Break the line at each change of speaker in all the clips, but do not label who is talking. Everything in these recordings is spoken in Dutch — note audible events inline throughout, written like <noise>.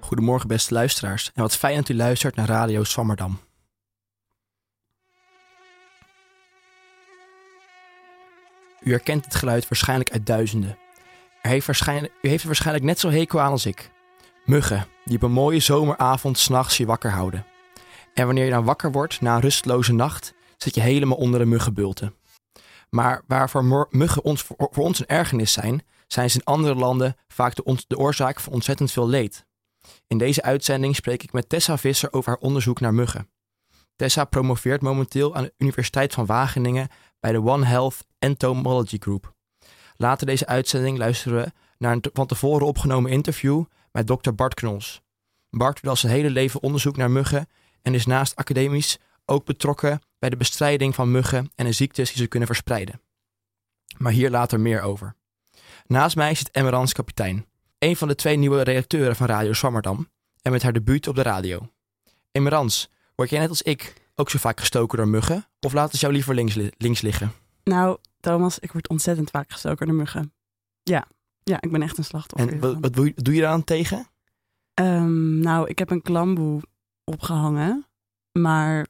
Goedemorgen beste luisteraars en wat fijn dat u luistert naar Radio Swammerdam. U herkent het geluid waarschijnlijk uit duizenden. U heeft er waarschijnlijk net zo hekel aan als ik. Muggen, die op een mooie zomeravond s'nachts je wakker houden. En wanneer je dan wakker wordt na een rustloze nacht, zit je helemaal onder de muggenbulten. Maar waarvoor muggen ons, voor ons een ergernis zijn, zijn ze in andere landen vaak de, de oorzaak van ontzettend veel leed. In deze uitzending spreek ik met Tessa Visser over haar onderzoek naar muggen. Tessa promoveert momenteel aan de Universiteit van Wageningen bij de One Health Entomology Group. Later deze uitzending luisteren we naar een van tevoren opgenomen interview met dokter Bart Knols. Bart doet al zijn hele leven onderzoek naar muggen en is naast academisch ook betrokken bij de bestrijding van muggen en de ziektes die ze kunnen verspreiden. Maar hier later meer over. Naast mij zit Emmerans kapitein, een van de twee nieuwe redacteuren van Radio Swammerdam en met haar debuut op de radio. Emmerans, word jij net als ik ook zo vaak gestoken door muggen of laten ze jou liever links, links liggen?
Nou, Thomas, ik word ontzettend vaak gestoken door muggen. Ja, ja ik ben echt een slachtoffer.
En wat, wat doe, je, doe je daar tegen?
Um, nou, ik heb een klamboe opgehangen, maar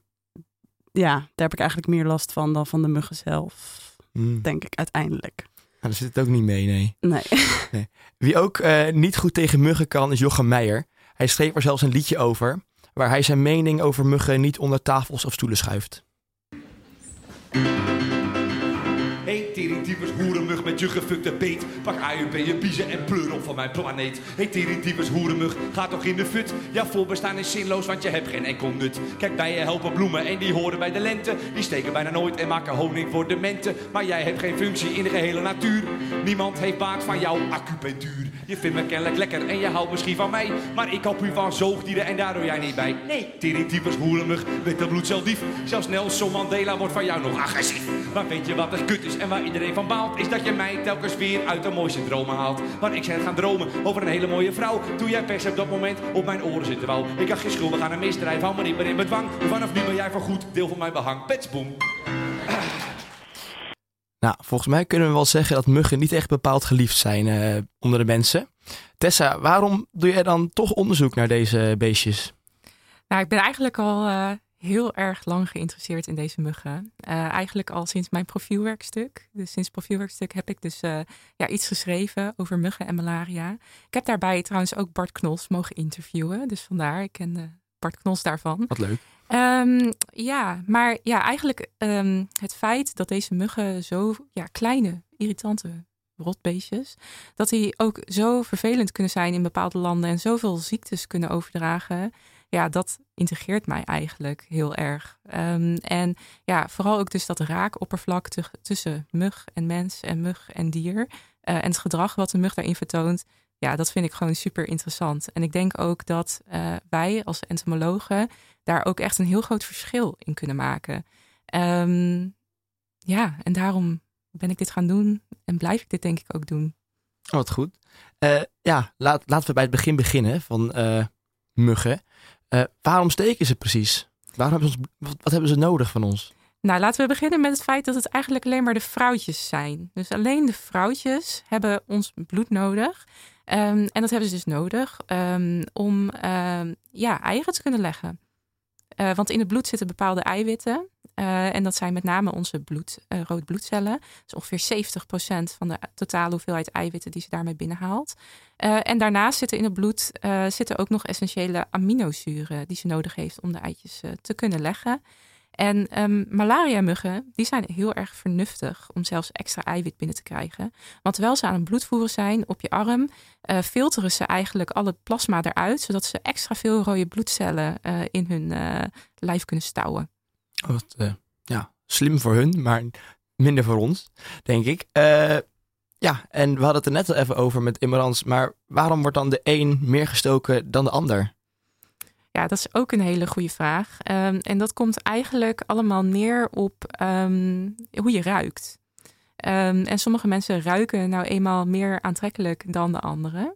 ja, daar heb ik eigenlijk meer last van dan van de muggen zelf. Hmm. Denk ik uiteindelijk.
Nou, daar zit het ook niet mee, nee.
Nee. <laughs>
nee. Wie ook uh, niet goed tegen muggen kan, is Jochem Meijer. Hij schreef er zelfs een liedje over, waar hij zijn mening over muggen niet onder tafels of stoelen schuift.
Je gefukte beet. Pak AUB, je biezen en pleur op van mijn planeet. Hey, teringdiepers, hoerenmug, ga toch in de fut. Ja, voorbestaan is zinloos, want je hebt geen enkel nut. Kijk, bijen helpen bloemen en die horen bij de lente. Die steken bijna nooit en maken honing voor de mente. Maar jij hebt geen functie in de gehele natuur. Niemand heeft baat van jouw acupunctuur. Je vindt me kennelijk lekker en je houdt misschien van mij. Maar ik hou u van zoogdieren en daar doe jij niet bij. Nee, teringdiepers, hoerenmug, witte bloedceldief. Zelfs Nelson Mandela wordt van jou nog agressief. Maar weet je wat er kut is? en waar iedereen van baalt, is dat je mij telkens weer uit de mooiste dromen haalt. Want ik ben gaan dromen over een hele mooie vrouw. Toen jij pers op dat moment op mijn oren zitten wou. Ik had geen schuldig aan een misdrijf, hou me niet meer in bedwang. Vanaf nu ben jij voorgoed deel van mijn behang. Petsboom.
Nou, volgens mij kunnen we wel zeggen dat muggen niet echt bepaald geliefd zijn uh, onder de mensen. Tessa, waarom doe jij dan toch onderzoek naar deze beestjes?
Nou, ik ben eigenlijk al uh, heel erg lang geïnteresseerd in deze muggen. Uh, eigenlijk al sinds mijn profielwerkstuk. Dus sinds profielwerkstuk heb ik dus uh, ja, iets geschreven over muggen en malaria. Ik heb daarbij trouwens ook Bart Knols mogen interviewen. Dus vandaar, ik ken Bart Knols daarvan.
Wat leuk.
Um, ja, maar ja, eigenlijk um, het feit dat deze muggen zo ja, kleine, irritante rotbeestjes, dat die ook zo vervelend kunnen zijn in bepaalde landen en zoveel ziektes kunnen overdragen ja, dat integreert mij eigenlijk heel erg. Um, en ja, vooral ook dus dat raakoppervlak tussen mug en mens en mug en dier. Uh, en het gedrag wat de mug daarin vertoont, ja, dat vind ik gewoon super interessant. En ik denk ook dat uh, wij als entomologen daar ook echt een heel groot verschil in kunnen maken. Um, ja, en daarom ben ik dit gaan doen en blijf ik dit denk ik ook doen.
Oh, wat goed. Uh, ja, laat, laten we bij het begin beginnen van muggen. Uh, waarom steken ze precies? Waarom hebben ze wat, hebben ze nodig van ons?
Nou, laten we beginnen met het feit dat het eigenlijk alleen maar de vrouwtjes zijn. Dus alleen de vrouwtjes hebben ons bloed nodig. Um, en dat hebben ze dus nodig um, om um, ja, eieren te kunnen leggen. Uh, want in het bloed zitten bepaalde eiwitten. Uh, en dat zijn met name onze bloed, uh, rode bloedcellen. Dus ongeveer 70% van de totale hoeveelheid eiwitten die ze daarmee binnenhaalt. En daarnaast zitten in het bloed zitten ook nog essentiële aminozuren die ze nodig heeft om de eitjes te kunnen leggen. En um, malaria-muggen, die zijn heel erg vernuftig om zelfs extra eiwit binnen te krijgen. Want terwijl ze aan het bloedvoeren zijn op je arm, uh, filteren ze eigenlijk alle plasma eruit, zodat ze extra veel rode bloedcellen uh, in hun uh, lijf kunnen stouwen.
Wat, ja, slim voor hun, maar minder voor ons, denk ik. ja, en we hadden het er net al even over met Immerans, maar waarom wordt dan de een meer gestoken dan de ander?
Ja, dat is ook een hele goede vraag. Um, en dat komt eigenlijk allemaal neer op um, hoe je ruikt. Um, en sommige mensen ruiken nou eenmaal meer aantrekkelijk dan de anderen.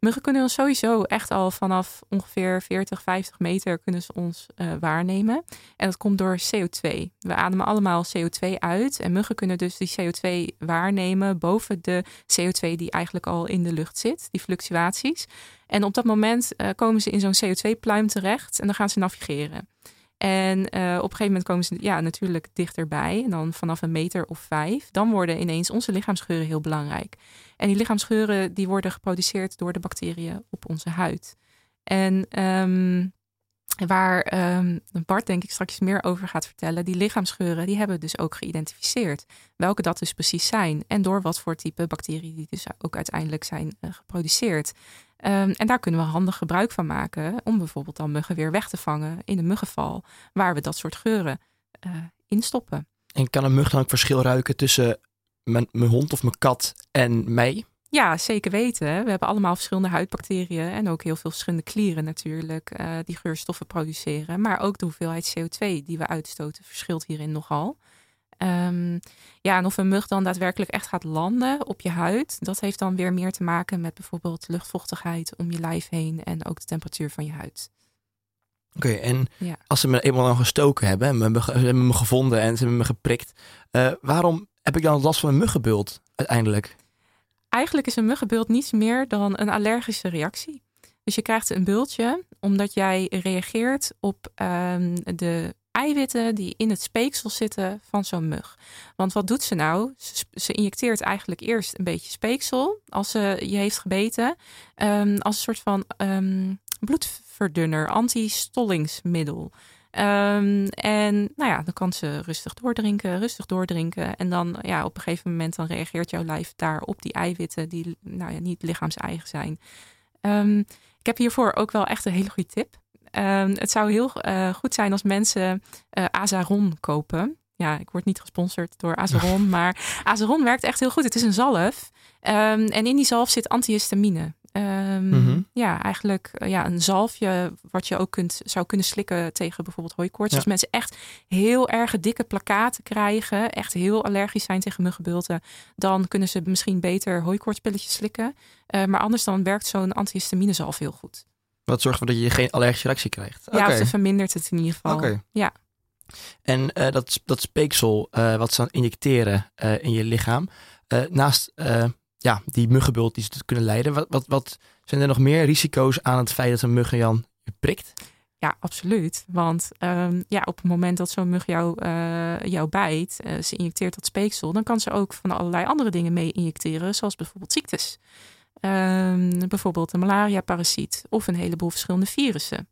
Muggen kunnen ons sowieso echt al vanaf ongeveer 40, 50 meter kunnen ze ons uh, waarnemen. En dat komt door CO2. We ademen allemaal CO2 uit. En muggen kunnen dus die CO2 waarnemen boven de CO2 die eigenlijk al in de lucht zit, die fluctuaties. En op dat moment uh, komen ze in zo'n CO2-pluim terecht en dan gaan ze navigeren. En uh, op een gegeven moment komen ze ja, natuurlijk dichterbij. En dan vanaf een meter of vijf. Dan worden ineens onze lichaamsgeuren heel belangrijk. En die lichaamsgeuren die worden geproduceerd door de bacteriën op onze huid. En um, waar um, Bart denk ik straks meer over gaat vertellen, die lichaamsgeuren die hebben we dus ook geïdentificeerd. Welke dat dus precies zijn en door wat voor type bacteriën die dus ook uiteindelijk zijn uh, geproduceerd. Um, en daar kunnen we handig gebruik van maken om bijvoorbeeld dan muggen weer weg te vangen in een muggenval, waar we dat soort geuren uh, in stoppen.
En kan een mug dan ook verschil ruiken tussen mijn, mijn hond of mijn kat en mij?
Ja, zeker weten. We hebben allemaal verschillende huidbacteriën en ook heel veel verschillende klieren natuurlijk uh, die geurstoffen produceren. Maar ook de hoeveelheid CO2 die we uitstoten verschilt hierin nogal. Um, ja, en of een mug dan daadwerkelijk echt gaat landen op je huid, dat heeft dan weer meer te maken met bijvoorbeeld luchtvochtigheid om je lijf heen en ook de temperatuur van je huid.
Oké, okay, en ja. als ze me eenmaal dan gestoken hebben, en me, ze hebben me gevonden en ze hebben me geprikt, uh, waarom heb ik dan last van een muggenbult uiteindelijk?
Eigenlijk is een muggenbult niets meer dan een allergische reactie. Dus je krijgt een bultje omdat jij reageert op um, de eiwitten die in het speeksel zitten van zo'n mug. Want wat doet ze nou? Ze, injecteert eigenlijk eerst een beetje speeksel als ze je heeft gebeten. Um, als een soort van um, bloedverdunner, anti-stollingsmiddel. Um, en nou ja, dan kan ze rustig doordrinken, rustig doordrinken. En dan ja, op een gegeven moment dan reageert jouw lijf daar op die eiwitten die nou ja, niet lichaams-eigen zijn. Ik heb hiervoor ook wel echt een hele goede tip. Um, het zou heel uh, goed zijn als mensen uh, Azaron kopen. Ja, ik word niet gesponsord door Azaron, <laughs> maar Azaron werkt echt heel goed. Het is een zalf. Um, en in die zalf zit antihistamine. Um, mm -hmm. Ja, eigenlijk uh, ja, een zalfje wat je ook kunt, zou kunnen slikken tegen bijvoorbeeld hooikoorts. Ja. Als mensen echt heel erg dikke plakaten krijgen, echt heel allergisch zijn tegen muggenbulten, dan kunnen ze misschien beter hooikoortspilletjes slikken. Uh, maar anders dan werkt zo'n antihistamine zalf heel goed.
Wat zorgt ervoor dat je geen allergische reactie krijgt?
Ja, okay. of ze vermindert het in ieder geval.
Okay.
Ja.
En uh, dat, dat speeksel uh, wat ze dan injecteren uh, in je lichaam, naast ja, die muggenbult die ze kunnen leiden, wat, wat, wat zijn er nog meer risico's aan het feit dat een mug Jan je prikt?
Ja, absoluut. Want um, ja, op het moment dat zo'n mug jou, jou bijt, ze injecteert dat speeksel, dan kan ze ook van allerlei andere dingen mee injecteren, zoals bijvoorbeeld ziektes. Um, bijvoorbeeld een malaria-parasiet of een heleboel verschillende virussen.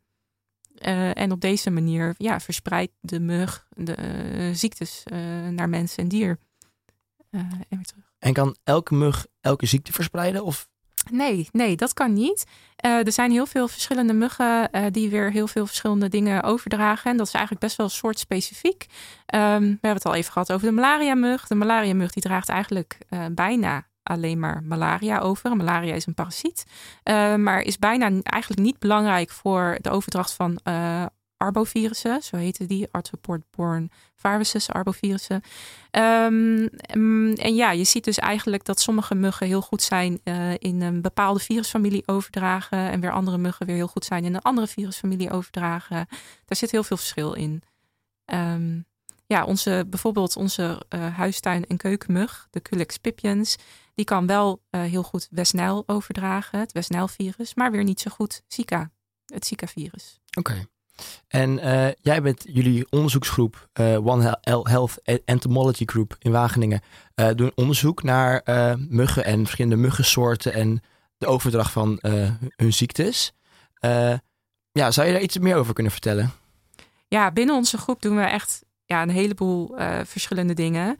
Uh, en op deze manier ja, verspreidt de mug de uh, ziektes uh, naar mens en dier. en weer terug.
En kan elke mug elke ziekte verspreiden? Of?
Nee, nee, dat kan niet. er zijn heel veel verschillende muggen die weer heel veel verschillende dingen overdragen. En dat is eigenlijk best wel soortspecifiek. Um, we hebben het al even gehad over de malaria-mug. De malaria-mug die draagt eigenlijk bijna alleen maar malaria over. Malaria is een parasiet, uh, maar is bijna eigenlijk niet belangrijk voor de overdracht van uh, arbovirussen, zo heten die, arthropod-borne viruses, arbovirussen. Um, en ja, je ziet dus eigenlijk dat sommige muggen heel goed zijn uh, in een bepaalde virusfamilie overdragen en weer andere muggen weer heel goed zijn in een andere virusfamilie overdragen. Daar zit heel veel verschil in. Um, ja, onze, bijvoorbeeld onze uh, huistuin- en keukenmug, de Culex pipiens, die kan wel uh, heel goed Westnijl overdragen, het Westnijlvirus, maar weer niet zo goed Zika, het Zika-virus.
Oké. Okay. En uh, jij bent jullie onderzoeksgroep One Health Entomology Group in Wageningen. doen onderzoek naar muggen en verschillende muggensoorten en de overdracht van hun ziektes. ja, zou je daar iets meer over kunnen vertellen?
Ja, binnen onze groep doen we echt ja, een heleboel verschillende dingen.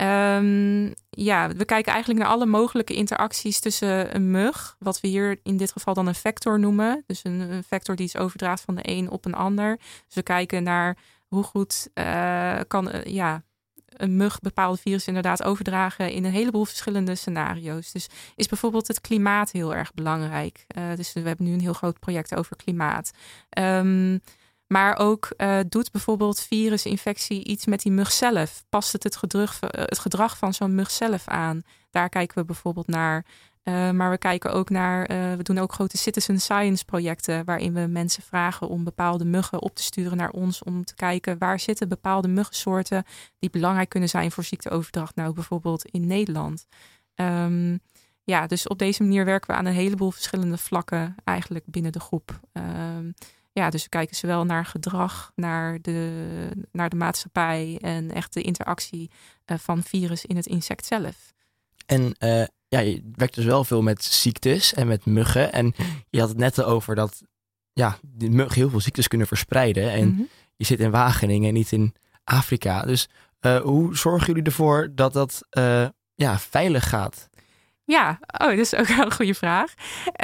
Um, ja, we kijken eigenlijk naar alle mogelijke interacties tussen een mug, wat we hier in dit geval dan een vector noemen. Dus een, vector die iets overdraagt van de een op een ander. Dus we kijken naar hoe goed uh, kan uh, ja, een mug bepaalde virus inderdaad overdragen in een heleboel verschillende scenario's. Dus is bijvoorbeeld het klimaat heel erg belangrijk. Uh, dus we hebben nu een heel groot project over klimaat. Um, maar ook uh, doet bijvoorbeeld virusinfectie iets met die mug zelf? Past het het gedrag, het gedrag van zo'n mug zelf aan? Daar kijken we bijvoorbeeld naar. maar we kijken ook naar, we doen ook grote citizen science projecten waarin we mensen vragen om bepaalde muggen op te sturen naar ons om te kijken waar zitten bepaalde muggensoorten die belangrijk kunnen zijn voor ziekteoverdracht. Nou, bijvoorbeeld in Nederland. Um, ja, dus op deze manier werken we aan een heleboel verschillende vlakken eigenlijk binnen de groep. Um, ja, dus we kijken zowel naar gedrag, naar de, naar de maatschappij en echt de interactie uh, van virus in het insect zelf.
En uh, ja, je werkt dus wel veel met ziektes en met muggen. En je had het net over dat ja, die muggen heel veel ziektes kunnen verspreiden. En mm -hmm. je zit in Wageningen en niet in Afrika. Dus uh, hoe zorgen jullie ervoor dat dat ja, veilig gaat?
Ja, oh, dat is ook wel een goede vraag.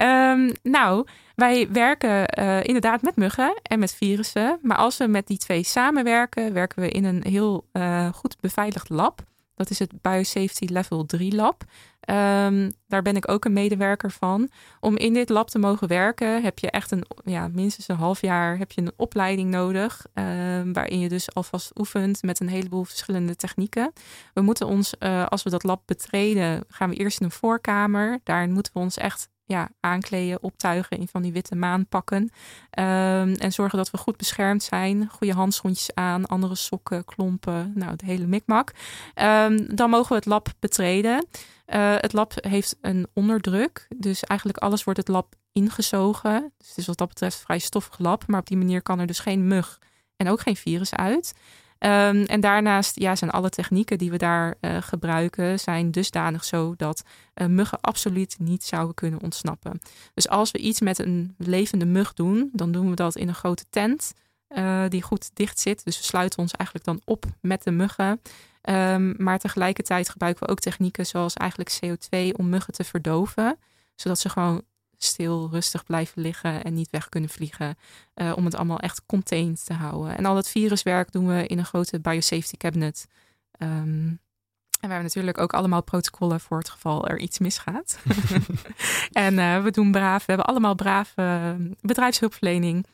Um, nou, wij werken uh, inderdaad met muggen en met virussen. Maar als we met die twee samenwerken, werken we in een heel uh, goed beveiligd lab. Dat is het Biosafety Level 3 Lab. Um, daar ben ik ook een medewerker van. Om in dit lab te mogen werken, heb je echt een, ja, minstens een half jaar heb je een opleiding nodig. Um, waarin je dus alvast oefent met een heleboel verschillende technieken. We moeten ons, uh, als we dat lab betreden, gaan we eerst in een voorkamer. Daarin moeten we ons echt ja, aankleden, optuigen in van die witte maanpakken. Um, en zorgen dat we goed beschermd zijn. Goede handschoentjes aan, andere sokken, klompen, nou, de hele mikmak. Um, dan mogen we het lab betreden. Uh, het lab heeft een onderdruk. Dus eigenlijk alles wordt het lab ingezogen. Dus het is wat dat betreft vrij stoffig lab. Maar op die manier kan er dus geen mug en ook geen virus uit. Um, en daarnaast ja, zijn alle technieken die we daar uh, gebruiken, zijn dusdanig zo dat uh, muggen absoluut niet zouden kunnen ontsnappen. Dus als we iets met een levende mug doen, dan doen we dat in een grote tent uh, die goed dicht zit. Dus we sluiten ons eigenlijk dan op met de muggen. Um, maar tegelijkertijd gebruiken we ook technieken zoals eigenlijk CO2 om muggen te verdoven, zodat ze gewoon stil, rustig blijven liggen en niet weg kunnen vliegen. Uh, om het allemaal echt contained te houden. En al dat viruswerk doen we in een grote biosafety cabinet. Um, en we hebben natuurlijk ook allemaal protocollen voor het geval er iets misgaat. <laughs> <laughs> en uh, we doen braaf, we hebben allemaal brave bedrijfshulpverlening.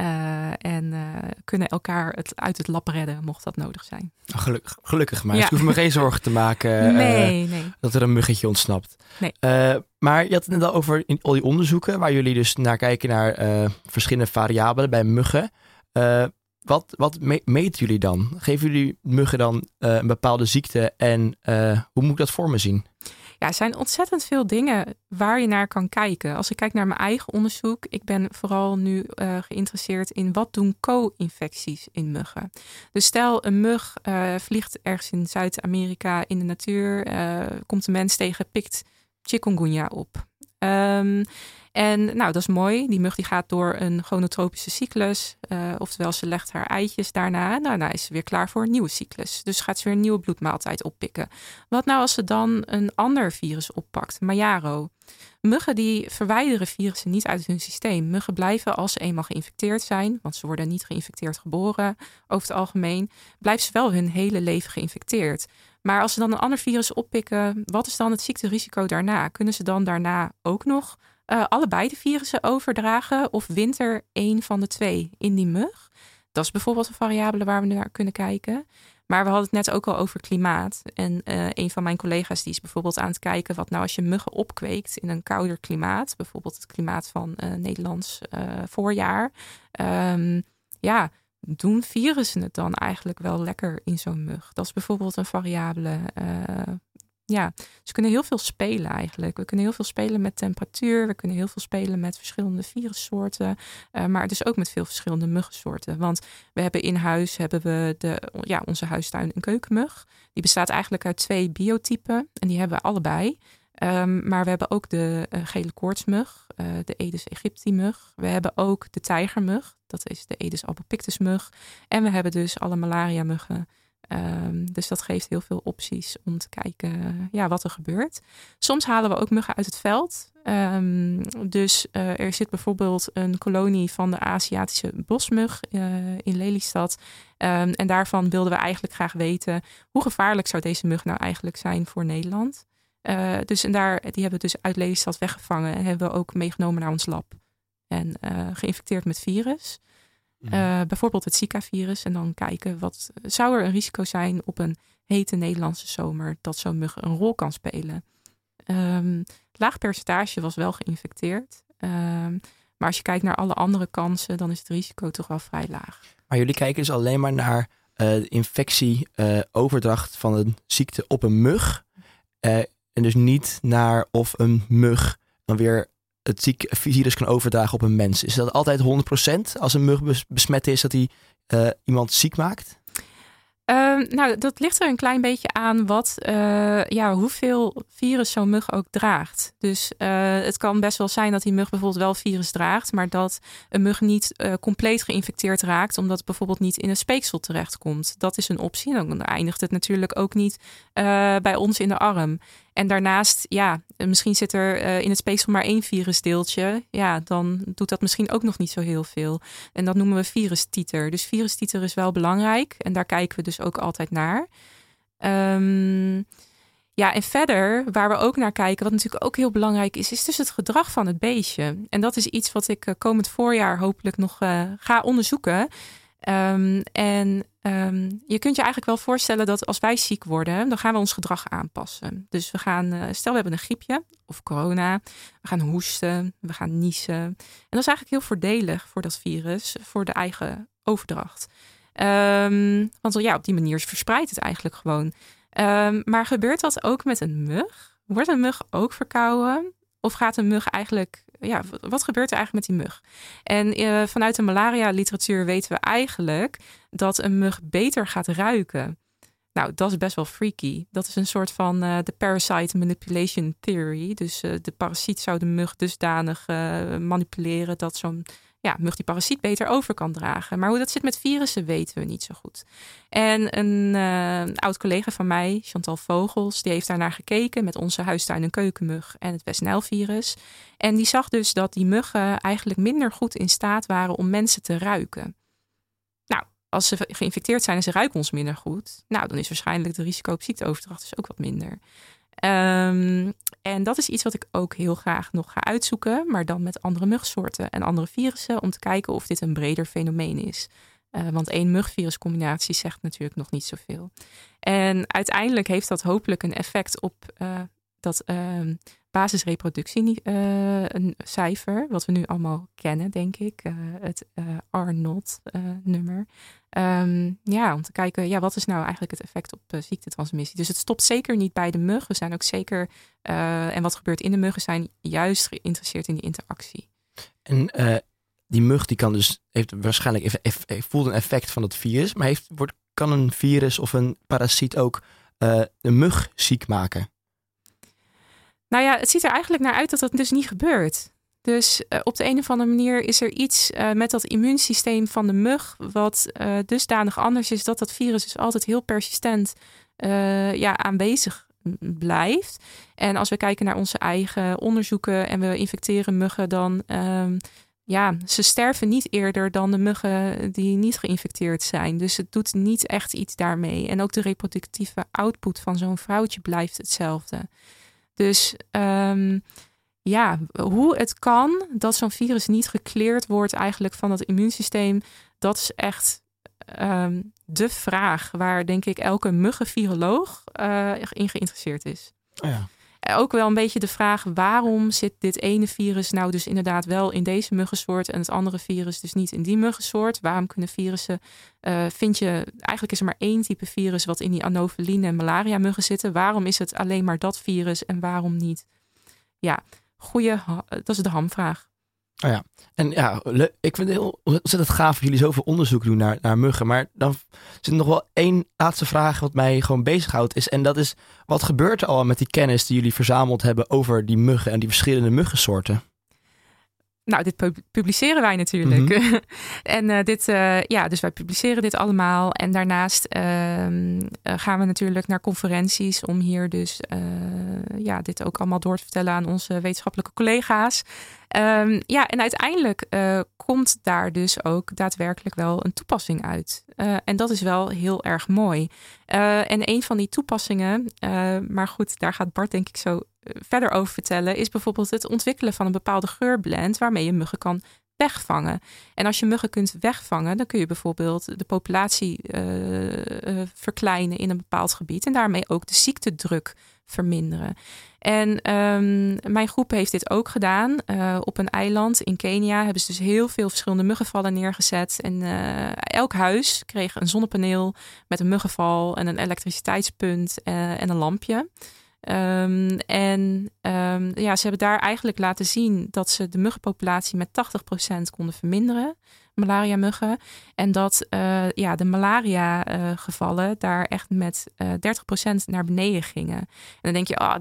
Uh, en uh, kunnen elkaar het uit het lab redden, mocht dat nodig zijn.
Oh, gelukkig, gelukkig maar. Ja. Dus ik hoef me geen zorgen te maken <laughs>
nee, nee.
dat er een muggetje ontsnapt.
Nee.
Maar je had het net al over in al die onderzoeken, waar jullie dus naar kijken naar verschillende variabelen bij muggen. wat, wat me meten jullie dan? Geven jullie muggen dan een bepaalde ziekte en hoe moet ik dat voor me zien?
Ja, er zijn ontzettend veel dingen waar je naar kan kijken. Als ik kijk naar mijn eigen onderzoek, ik ben vooral nu geïnteresseerd in wat doen co-infecties in muggen. Dus stel een mug vliegt ergens in Zuid-Amerika in de natuur, komt een mens tegen, pikt chikungunya op. Um, en nou, dat is mooi. Die mug gaat door een chronotropische cyclus. Uh, oftewel, ze legt haar eitjes daarna. Nou, nou is ze weer klaar voor een nieuwe cyclus. Dus gaat ze weer een nieuwe bloedmaaltijd oppikken. Wat nou als ze dan een ander virus oppakt, Mayaro? Muggen die verwijderen virussen niet uit hun systeem. Muggen blijven als ze eenmaal geïnfecteerd zijn, want ze worden niet geïnfecteerd geboren over het algemeen, blijven ze wel hun hele leven geïnfecteerd. Maar als ze dan een ander virus oppikken, wat is dan het ziekterisico daarna? Kunnen ze dan daarna ook nog uh, allebei de virussen overdragen of wint er één van de twee in die mug? Dat is bijvoorbeeld een variabele waar we naar kunnen kijken. Maar we hadden het net ook al over klimaat. En uh, een van mijn collega's die is bijvoorbeeld aan het kijken wat nou als je muggen opkweekt in een kouder klimaat, bijvoorbeeld het klimaat van uh, Nederlands voorjaar. Um, ja, doen virussen het dan eigenlijk wel lekker in zo'n mug? Dat is bijvoorbeeld een variabele ja, ze kunnen heel veel spelen eigenlijk. We kunnen heel veel spelen met temperatuur. We kunnen heel veel spelen met verschillende virussoorten. Uh, maar dus ook met veel verschillende muggensoorten. Want we hebben in huis hebben we de, ja, onze huistuin een keukenmug. Die bestaat eigenlijk uit twee biotypen. En die hebben we allebei. Um, maar we hebben ook de uh, gele koortsmug, uh, de Aedes aegypti mug. We hebben ook de tijgermug, dat is de Aedes albopictus mug. En we hebben dus alle malaria muggen. Um, dus dat geeft heel veel opties om te kijken ja, wat er gebeurt. Soms halen we ook muggen uit het veld. Um, dus er zit bijvoorbeeld een kolonie van de Aziatische bosmug in Lelystad. En daarvan wilden we eigenlijk graag weten hoe gevaarlijk zou deze mug nou eigenlijk zijn voor Nederland. Uh, dus en daar, die hebben we dus uit Lelystad weggevangen en hebben we ook meegenomen naar ons lab. En geïnfecteerd met virus. Uh, bijvoorbeeld het Zika-virus. En dan kijken wat zou er een risico zijn op een hete Nederlandse zomer dat zo'n mug een rol kan spelen. Um, laag percentage was wel geïnfecteerd. Um, maar als je kijkt naar alle andere kansen, dan is het risico toch wel vrij laag.
Maar jullie kijken dus alleen maar naar infectie, overdracht van een ziekte op een mug. En dus niet naar of een mug dan weer het ziek virus kan overdragen op een mens. Is dat altijd 100% als een mug besmet is dat hij iemand ziek maakt?
Uh, nou, dat ligt er een klein beetje aan wat, uh, ja, hoeveel virus zo'n mug ook draagt. Dus uh, het kan best wel zijn dat die mug bijvoorbeeld wel virus draagt, maar dat een mug niet compleet geïnfecteerd raakt, omdat het bijvoorbeeld niet in een speeksel terechtkomt. Dat is een optie. Dan eindigt het natuurlijk ook niet bij ons in de arm. En daarnaast, ja, misschien zit er uh, in het speeksel maar één virusdeeltje. Ja, dan doet dat misschien ook nog niet zo heel veel. En dat noemen we virustiter. Dus virustiter is wel belangrijk. En daar kijken we dus ook altijd naar. Um, ja, en verder, waar we ook naar kijken, wat natuurlijk ook heel belangrijk is, is dus het gedrag van het beestje. En dat is iets wat ik uh, komend voorjaar hopelijk nog uh, ga onderzoeken. Um, en um, je kunt je eigenlijk wel voorstellen dat als wij ziek worden, dan gaan we ons gedrag aanpassen. Dus we gaan, uh, stel we hebben een griepje of corona, we gaan hoesten, we gaan niezen. En dat is eigenlijk heel voordelig voor dat virus, voor de eigen overdracht. Um, want ja, op die manier verspreidt het eigenlijk gewoon. maar gebeurt dat ook met een mug? Wordt een mug ook verkouden? Of gaat een mug eigenlijk ja, wat gebeurt er eigenlijk met die mug? En uh, vanuit de malaria-literatuur weten we eigenlijk dat een mug beter gaat ruiken. Nou, dat is best wel freaky. Dat is een soort van uh, de parasite manipulation theory. Dus uh, de parasiet zou de mug dusdanig manipuleren dat zo'n ja, mug die parasiet beter over kan dragen. Maar hoe dat zit met virussen weten we niet zo goed. En een uh, oud collega van mij, Chantal Vogels, die heeft daar naar gekeken met onze huistuin- en keukenmug en het West-Nijl-virus. En die zag dus dat die muggen eigenlijk minder goed in staat waren om mensen te ruiken. Nou, als ze geïnfecteerd zijn en ze ruiken ons minder goed, nou, dan is waarschijnlijk de risico op ziekteoverdracht dus ook wat minder. Um, en dat is iets wat ik ook heel graag nog ga uitzoeken, maar dan met andere mugsoorten en andere virussen, om te kijken of dit een breder fenomeen is. Uh, want één mugviruscombinatie zegt natuurlijk nog niet zoveel. En uiteindelijk heeft dat hopelijk een effect op uh, dat uh, basisreproductiecijfer, wat we nu allemaal kennen, denk ik. het R-not-nummer. Um, ja, om te kijken, ja, wat is nou eigenlijk het effect op uh, ziektetransmissie? Dus het stopt zeker niet bij de mug. We zijn ook zeker, uh, en wat gebeurt in de muggen, zijn juist geïnteresseerd in die interactie.
En uh, die mug die kan dus, heeft waarschijnlijk, voelt een effect van het virus, maar heeft, wordt, kan een virus of een parasiet ook een mug ziek maken?
Nou ja, het ziet er eigenlijk naar uit dat dat dus niet gebeurt. Dus uh, op de een of andere manier is er iets uh, met dat immuunsysteem van de mug, wat uh, dusdanig anders is dat dat virus dus altijd heel persistent ja, aanwezig blijft. En als we kijken naar onze eigen onderzoeken en we infecteren muggen, dan um, ja, ze sterven niet eerder dan de muggen die niet geïnfecteerd zijn. Dus het doet niet echt iets daarmee. En ook de reproductieve output van zo'n vrouwtje blijft hetzelfde. Dus um, ja, hoe het kan dat zo'n virus niet gekleerd wordt eigenlijk van het immuunsysteem, dat is echt um, de vraag waar denk ik elke muggenviroloog uh, in geïnteresseerd is.
Oh ja.
Ook wel een beetje de vraag waarom zit dit ene virus nou dus inderdaad wel in deze muggensoort en het andere virus dus niet in die muggensoort? Waarom kunnen virussen, uh, vind je, eigenlijk is er maar één type virus wat in die anofeline en malaria muggen zitten. Waarom is het alleen maar dat virus en waarom niet? Ja, goede, dat is de hamvraag.
Oh ja, en ja, ik vind het heel ontzettend gaaf dat jullie zoveel onderzoek doen naar, naar muggen. Maar dan zit er nog wel één laatste vraag wat mij gewoon bezighoudt. Is, en dat is, wat gebeurt er al met die kennis die jullie verzameld hebben over die muggen en die verschillende muggensoorten?
Nou, dit publiceren wij natuurlijk. Mm -hmm. <laughs> en uh, dit, uh, ja, dus wij publiceren dit allemaal. En daarnaast uh, gaan we natuurlijk naar conferenties om hier dus ja, dit ook allemaal door te vertellen aan onze wetenschappelijke collega's. Um, ja, en uiteindelijk komt daar dus ook daadwerkelijk wel een toepassing uit. en dat is wel heel erg mooi. en een van die toepassingen, maar goed, daar gaat Bart denk ik zo verder over vertellen, is bijvoorbeeld het ontwikkelen van een bepaalde geurblend waarmee je muggen kan wegvangen. En als je muggen kunt wegvangen, dan kun je bijvoorbeeld de populatie verkleinen in een bepaald gebied en daarmee ook de ziektedruk verminderen. En ehm, mijn groep heeft dit ook gedaan. Uh, op een eiland in Kenia hebben ze dus heel veel verschillende muggenvallen neergezet. En uh, elk huis kreeg een zonnepaneel met een muggenval en een elektriciteitspunt uh, en een lampje. Um, en um, ja, ze hebben daar eigenlijk laten zien dat ze de muggenpopulatie met 80% konden verminderen malaria-muggen. En dat uh, ja, de malaria-gevallen daar echt met uh, eh, 30% naar beneden gingen. En dan denk je, oh, 30%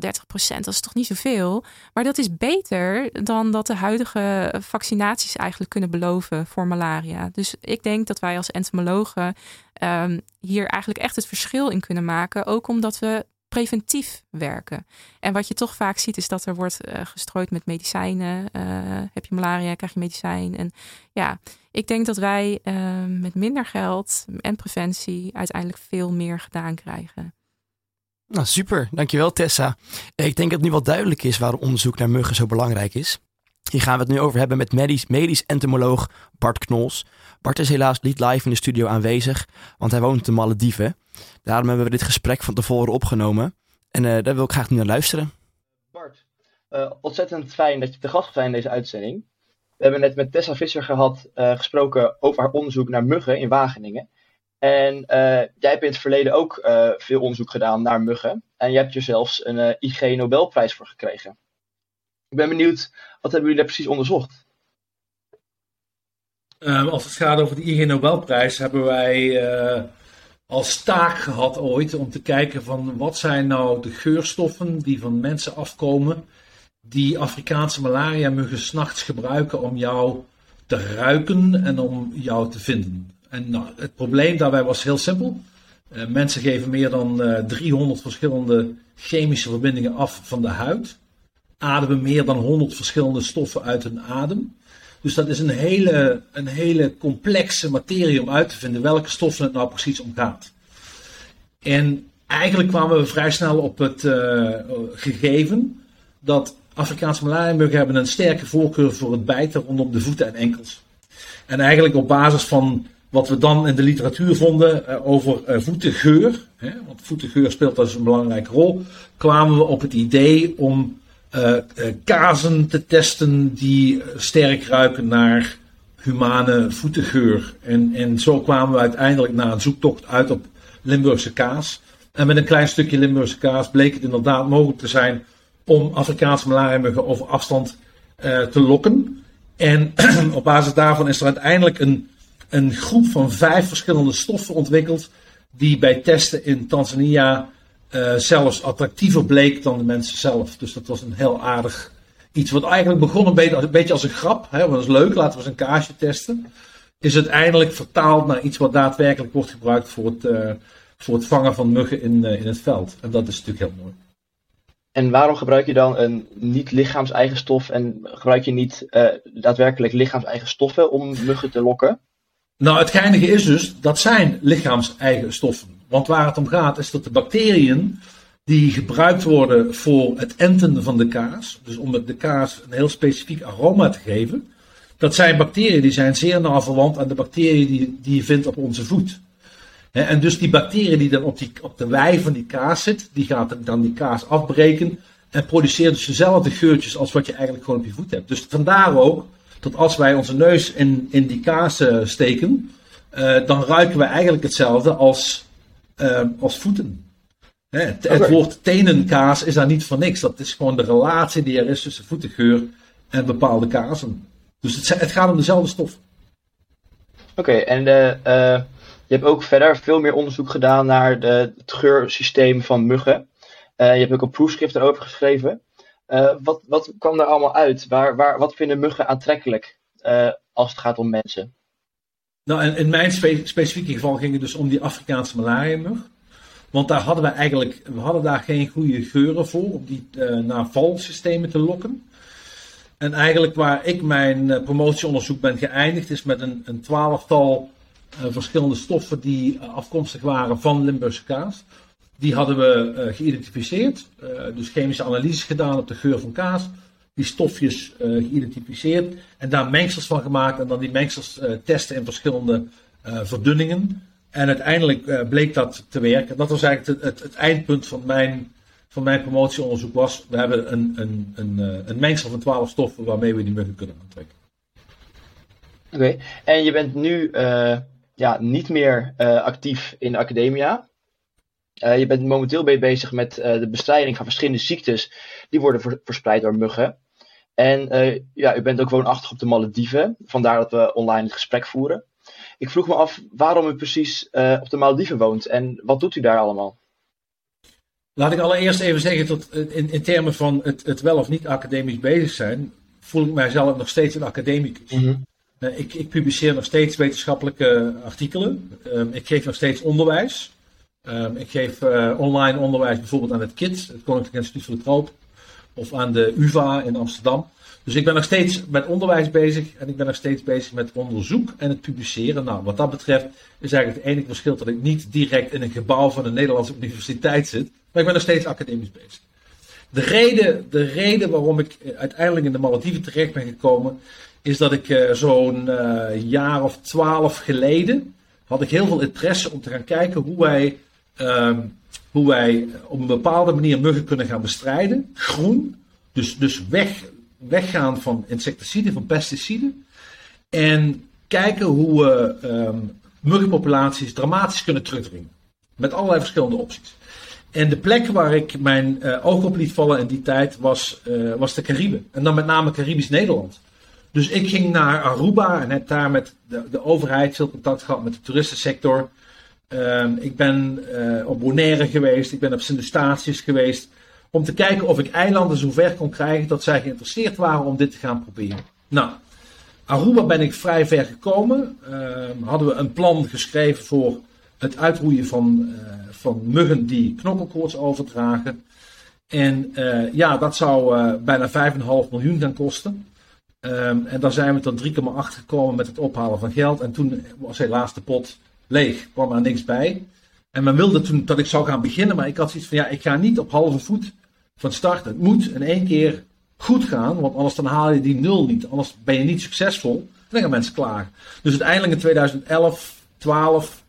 dat is toch niet zoveel? Maar dat is beter dan dat de huidige vaccinaties eigenlijk kunnen beloven voor malaria. Dus ik denk dat wij als entomologen um, hier eigenlijk echt het verschil in kunnen maken. Ook omdat we preventief werken. En wat je toch vaak ziet is dat er wordt uh, gestrooid met medicijnen. Uh, heb je malaria, krijg je medicijn. En ja, ik denk dat wij uh, met minder geld en preventie uiteindelijk veel meer gedaan krijgen.
Nou, super. Dankjewel Tessa. Ik denk dat nu wel duidelijk is waarom onderzoek naar muggen zo belangrijk is. Hier gaan we het nu over hebben met medisch entomoloog Bart Knols. Bart is helaas niet live in de studio aanwezig, want hij woont in de Malediven. Daarom hebben we dit gesprek van tevoren opgenomen. En uh, daar wil ik graag nu naar luisteren.
Bart, uh, ontzettend fijn dat je te gast bent in deze uitzending. We hebben net met Tessa Visser gehad, uh, gesproken over haar onderzoek naar muggen in Wageningen. En jij hebt in het verleden ook veel onderzoek gedaan naar muggen. En je hebt er zelfs een IG Nobelprijs voor gekregen. Ik ben benieuwd, wat hebben jullie daar precies onderzocht?
Um, als het gaat over de IG Nobelprijs, hebben wij als taak gehad ooit om te kijken van wat zijn nou de geurstoffen die van mensen afkomen die Afrikaanse malaria-muggen s'nachts gebruiken om jou te ruiken en om jou te vinden. En nou, het probleem daarbij was heel simpel. Uh, mensen geven meer dan uh, eh, 300 verschillende chemische verbindingen af van de huid. Ademen meer dan 100 verschillende stoffen uit hun adem. Dus dat is een hele, een hele complexe materie om uit te vinden welke stoffen het nou precies om gaat. En eigenlijk kwamen we vrij snel op het uh, gegeven dat Afrikaanse malaria-muggen hebben een sterke voorkeur voor het bijten rondom de voeten en enkels. En eigenlijk op basis van wat we dan in de literatuur vonden uh, over uh, voetengeur, hè, want voetengeur speelt dus een belangrijke rol, kwamen we op het idee om uh, kazen te testen die sterk ruiken naar humane voetengeur. En, en zo kwamen we uiteindelijk na een zoektocht uit op Limburgse kaas. En met een klein stukje Limburgse kaas bleek het inderdaad mogelijk te zijn om Afrikaanse malaria over afstand uh, te lokken. En <clears throat> op basis daarvan is er uiteindelijk een, een groep van vijf verschillende stoffen ontwikkeld. Die bij testen in Tanzania uh, zelfs attractiever bleek dan de mensen zelf. Dus dat was een heel aardig iets. Wat eigenlijk begon een beetje, een beetje als een grap. Hè, dat is leuk, laten we eens een kaasje testen. Is uiteindelijk vertaald naar iets wat daadwerkelijk wordt gebruikt voor het, uh, voor het vangen van muggen in, uh, in het veld. En dat is natuurlijk heel mooi.
En waarom gebruik je dan een niet lichaams-eigen stof en gebruik je niet daadwerkelijk lichaams-eigen stoffen om muggen te lokken?
Nou, het geinige is dus, dat zijn lichaams-eigen stoffen. Want waar het om gaat is dat de bacteriën die gebruikt worden voor het enten van de kaas, dus om de kaas een heel specifiek aroma te geven, dat zijn bacteriën die zijn zeer nauw verwant aan de bacteriën die, die je vindt op onze voet. en dus die bacterie die dan op, die, op de wei van die kaas zit, die gaat dan die kaas afbreken en produceert dus dezelfde geurtjes als wat je eigenlijk gewoon op je voet hebt. Dus vandaar ook dat als wij onze neus in, in die kaas uh, steken, uh, dan ruiken we eigenlijk hetzelfde als, uh, als voeten. Hè, het, okay. het, woord tenenkaas is daar niet voor niks. Dat is gewoon de relatie die er is tussen voetengeur en bepaalde kazen. Dus het, het gaat om dezelfde stof.
Oké, okay, en de, uh, je hebt ook verder veel meer onderzoek gedaan naar de, het geursysteem van muggen. Uh, je hebt ook een proefschrift erover geschreven. Uh, wat, wat kwam er allemaal uit? Waar, waar, wat vinden muggen aantrekkelijk als het gaat om mensen?
Nou, in, mijn spe specifieke geval ging het dus om die Afrikaanse malaria-mug. Want daar hadden we eigenlijk we hadden daar geen goede geuren voor om die naar valsystemen te lokken. En eigenlijk waar ik mijn uh, promotieonderzoek ben geëindigd, is met een, een twaalftal uh, verschillende stoffen die uh, afkomstig waren van Limburgse kaas. Die hadden we geïdentificeerd, dus chemische analyses gedaan op de geur van kaas. Die stofjes geïdentificeerd en daar mengsels van gemaakt en dan die mengsels testen in verschillende verdunningen. En uiteindelijk bleek dat te werken. Dat was eigenlijk het, het, eindpunt van mijn van mijn promotieonderzoek was, we hebben een, een, een, eh, een mengsel van 12 stoffen waarmee we die muggen kunnen aantrekken.
Oké, en je bent nu ja, niet meer actief in de academia. Je bent momenteel bezig met de bestrijding van verschillende ziektes die worden ver verspreid door muggen. En ja, u bent ook woonachtig op de Malediven, vandaar dat we online het gesprek voeren. Ik vroeg me af waarom u precies op de Malediven woont en wat doet u daar allemaal?
Laat ik allereerst even zeggen, dat in, in termen van het, het wel of niet academisch bezig zijn, voel ik mijzelf nog steeds een academicus. Mm -hmm. uh, ik, ik, publiceer nog steeds wetenschappelijke artikelen. Uh, ik geef nog steeds onderwijs. Uh, ik geef eh, online onderwijs bijvoorbeeld aan het KIT, het Koninklijk Instituut voor de Troop, of aan de UVA in Amsterdam. Dus ik ben nog steeds met onderwijs bezig en ik ben nog steeds bezig met onderzoek en het publiceren. Nou, wat dat betreft is eigenlijk het enige verschil dat ik niet direct in een gebouw van een Nederlandse universiteit zit, maar ik ben nog steeds academisch bezig. De reden, de reden waarom ik uiteindelijk in de Malediven terecht ben gekomen, is dat ik uh, zo'n uh, jaar of twaalf geleden had ik heel veel interesse om te gaan kijken hoe wij, uh, hoe wij op een bepaalde manier muggen kunnen gaan bestrijden. Groen, dus, dus weg, weggaan van insecticiden, van pesticiden. En kijken hoe we um, muggenpopulaties dramatisch kunnen terugdringen. Met allerlei verschillende opties. En de plek waar ik mijn uh, oog op liet vallen in die tijd was, uh, was de Cariben. En dan met name Caribisch Nederland. Dus ik ging naar Aruba en heb daar met de, de overheid veel contact gehad met de toeristensector. Uh, ik ben uh, op Bonaire geweest, ik ben op Sint-Eustatius geweest. Om te kijken of ik eilanden zover kon krijgen dat zij geïnteresseerd waren om dit te gaan proberen. Nou, Aruba ben ik vrij ver gekomen. Ehm, hadden we een plan geschreven voor het uitroeien van, uh, van muggen die knokkelkoorts overdragen. En uh, ja, dat zou bijna 5,5 miljoen gaan kosten. Um, en dan zijn we tot 3,8 gekomen met het ophalen van geld. En toen was helaas de pot leeg, kwam er niks bij. En men wilde toen dat ik zou gaan beginnen, maar ik had zoiets van ja, ik ga niet op halve voet van start. Het moet in één keer goed gaan, want anders dan haal je die nul niet. Anders ben je niet succesvol. Dan gaan mensen klaar. Dus uiteindelijk in 2011, 12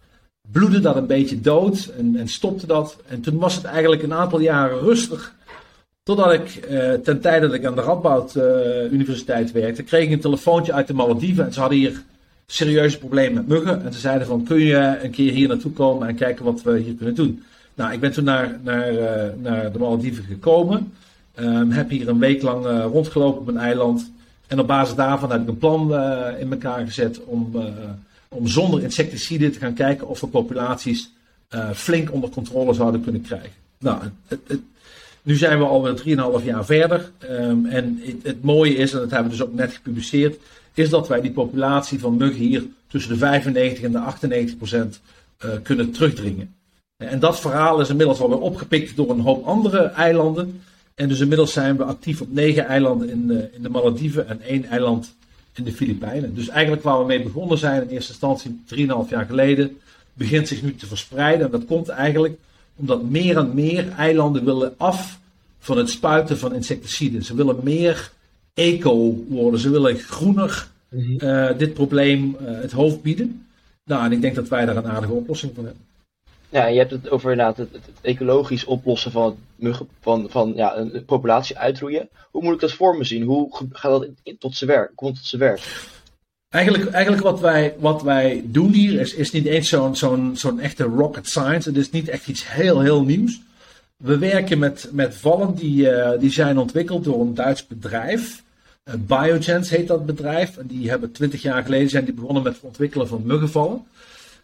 bloedde dat een beetje dood en, en, stopte dat. En toen was het eigenlijk een aantal jaren rustig. Totdat ik uh, ten tijde dat ik aan de Radboud uh, Universiteit werkte, kreeg ik een telefoontje uit de Malediven. En ze hadden hier serieuze problemen met muggen. En ze zeiden van, kun je een keer hier naartoe komen en kijken wat we hier kunnen doen. Nou, ik ben toen naar, naar, uh, naar de Malediven gekomen. Um, heb hier een week lang rondgelopen op een eiland. En op basis daarvan heb ik een plan in elkaar gezet om om zonder insecticiden te gaan kijken of we populaties flink onder controle zouden kunnen krijgen. Nou, het, nu zijn we alweer 3,5 jaar verder. Um, en het, het, mooie is, en dat hebben we dus ook net gepubliceerd, is dat wij die populatie van muggen hier tussen de 95 en de 98 procent uh, kunnen terugdringen. En dat verhaal is inmiddels alweer opgepikt door een hoop andere eilanden. En dus inmiddels zijn we actief op negen eilanden in de, in de Malediven en één eiland in de Filipijnen. Dus eigenlijk waar we mee begonnen zijn in eerste instantie 3,5 jaar geleden, begint zich nu te verspreiden. En dat komt eigenlijk omdat meer en meer eilanden willen af van het spuiten van insecticiden. Ze willen meer eco worden. Ze willen groener uh, dit probleem uh, het hoofd bieden. Nou, en ik denk dat wij daar een aardige oplossing voor hebben.
Ja, je hebt het over inderdaad het, het, ecologisch oplossen van, muggen, van, van ja, een populatie uitroeien. Hoe moet ik dat voor me zien? Hoe gaat dat in, tot zijn werk? Komt tot zijn werk?
Eigenlijk, eigenlijk wat, wij, wat wij doen hier is, is niet eens zo'n zo'n zo'n echte rocket science. Het is niet echt iets heel, heel nieuws. We werken met, met vallen die, uh, die zijn ontwikkeld door een Duits bedrijf. Uh, Biogens heet dat bedrijf. En die hebben twintig jaar geleden zijn die begonnen met het ontwikkelen van muggenvallen.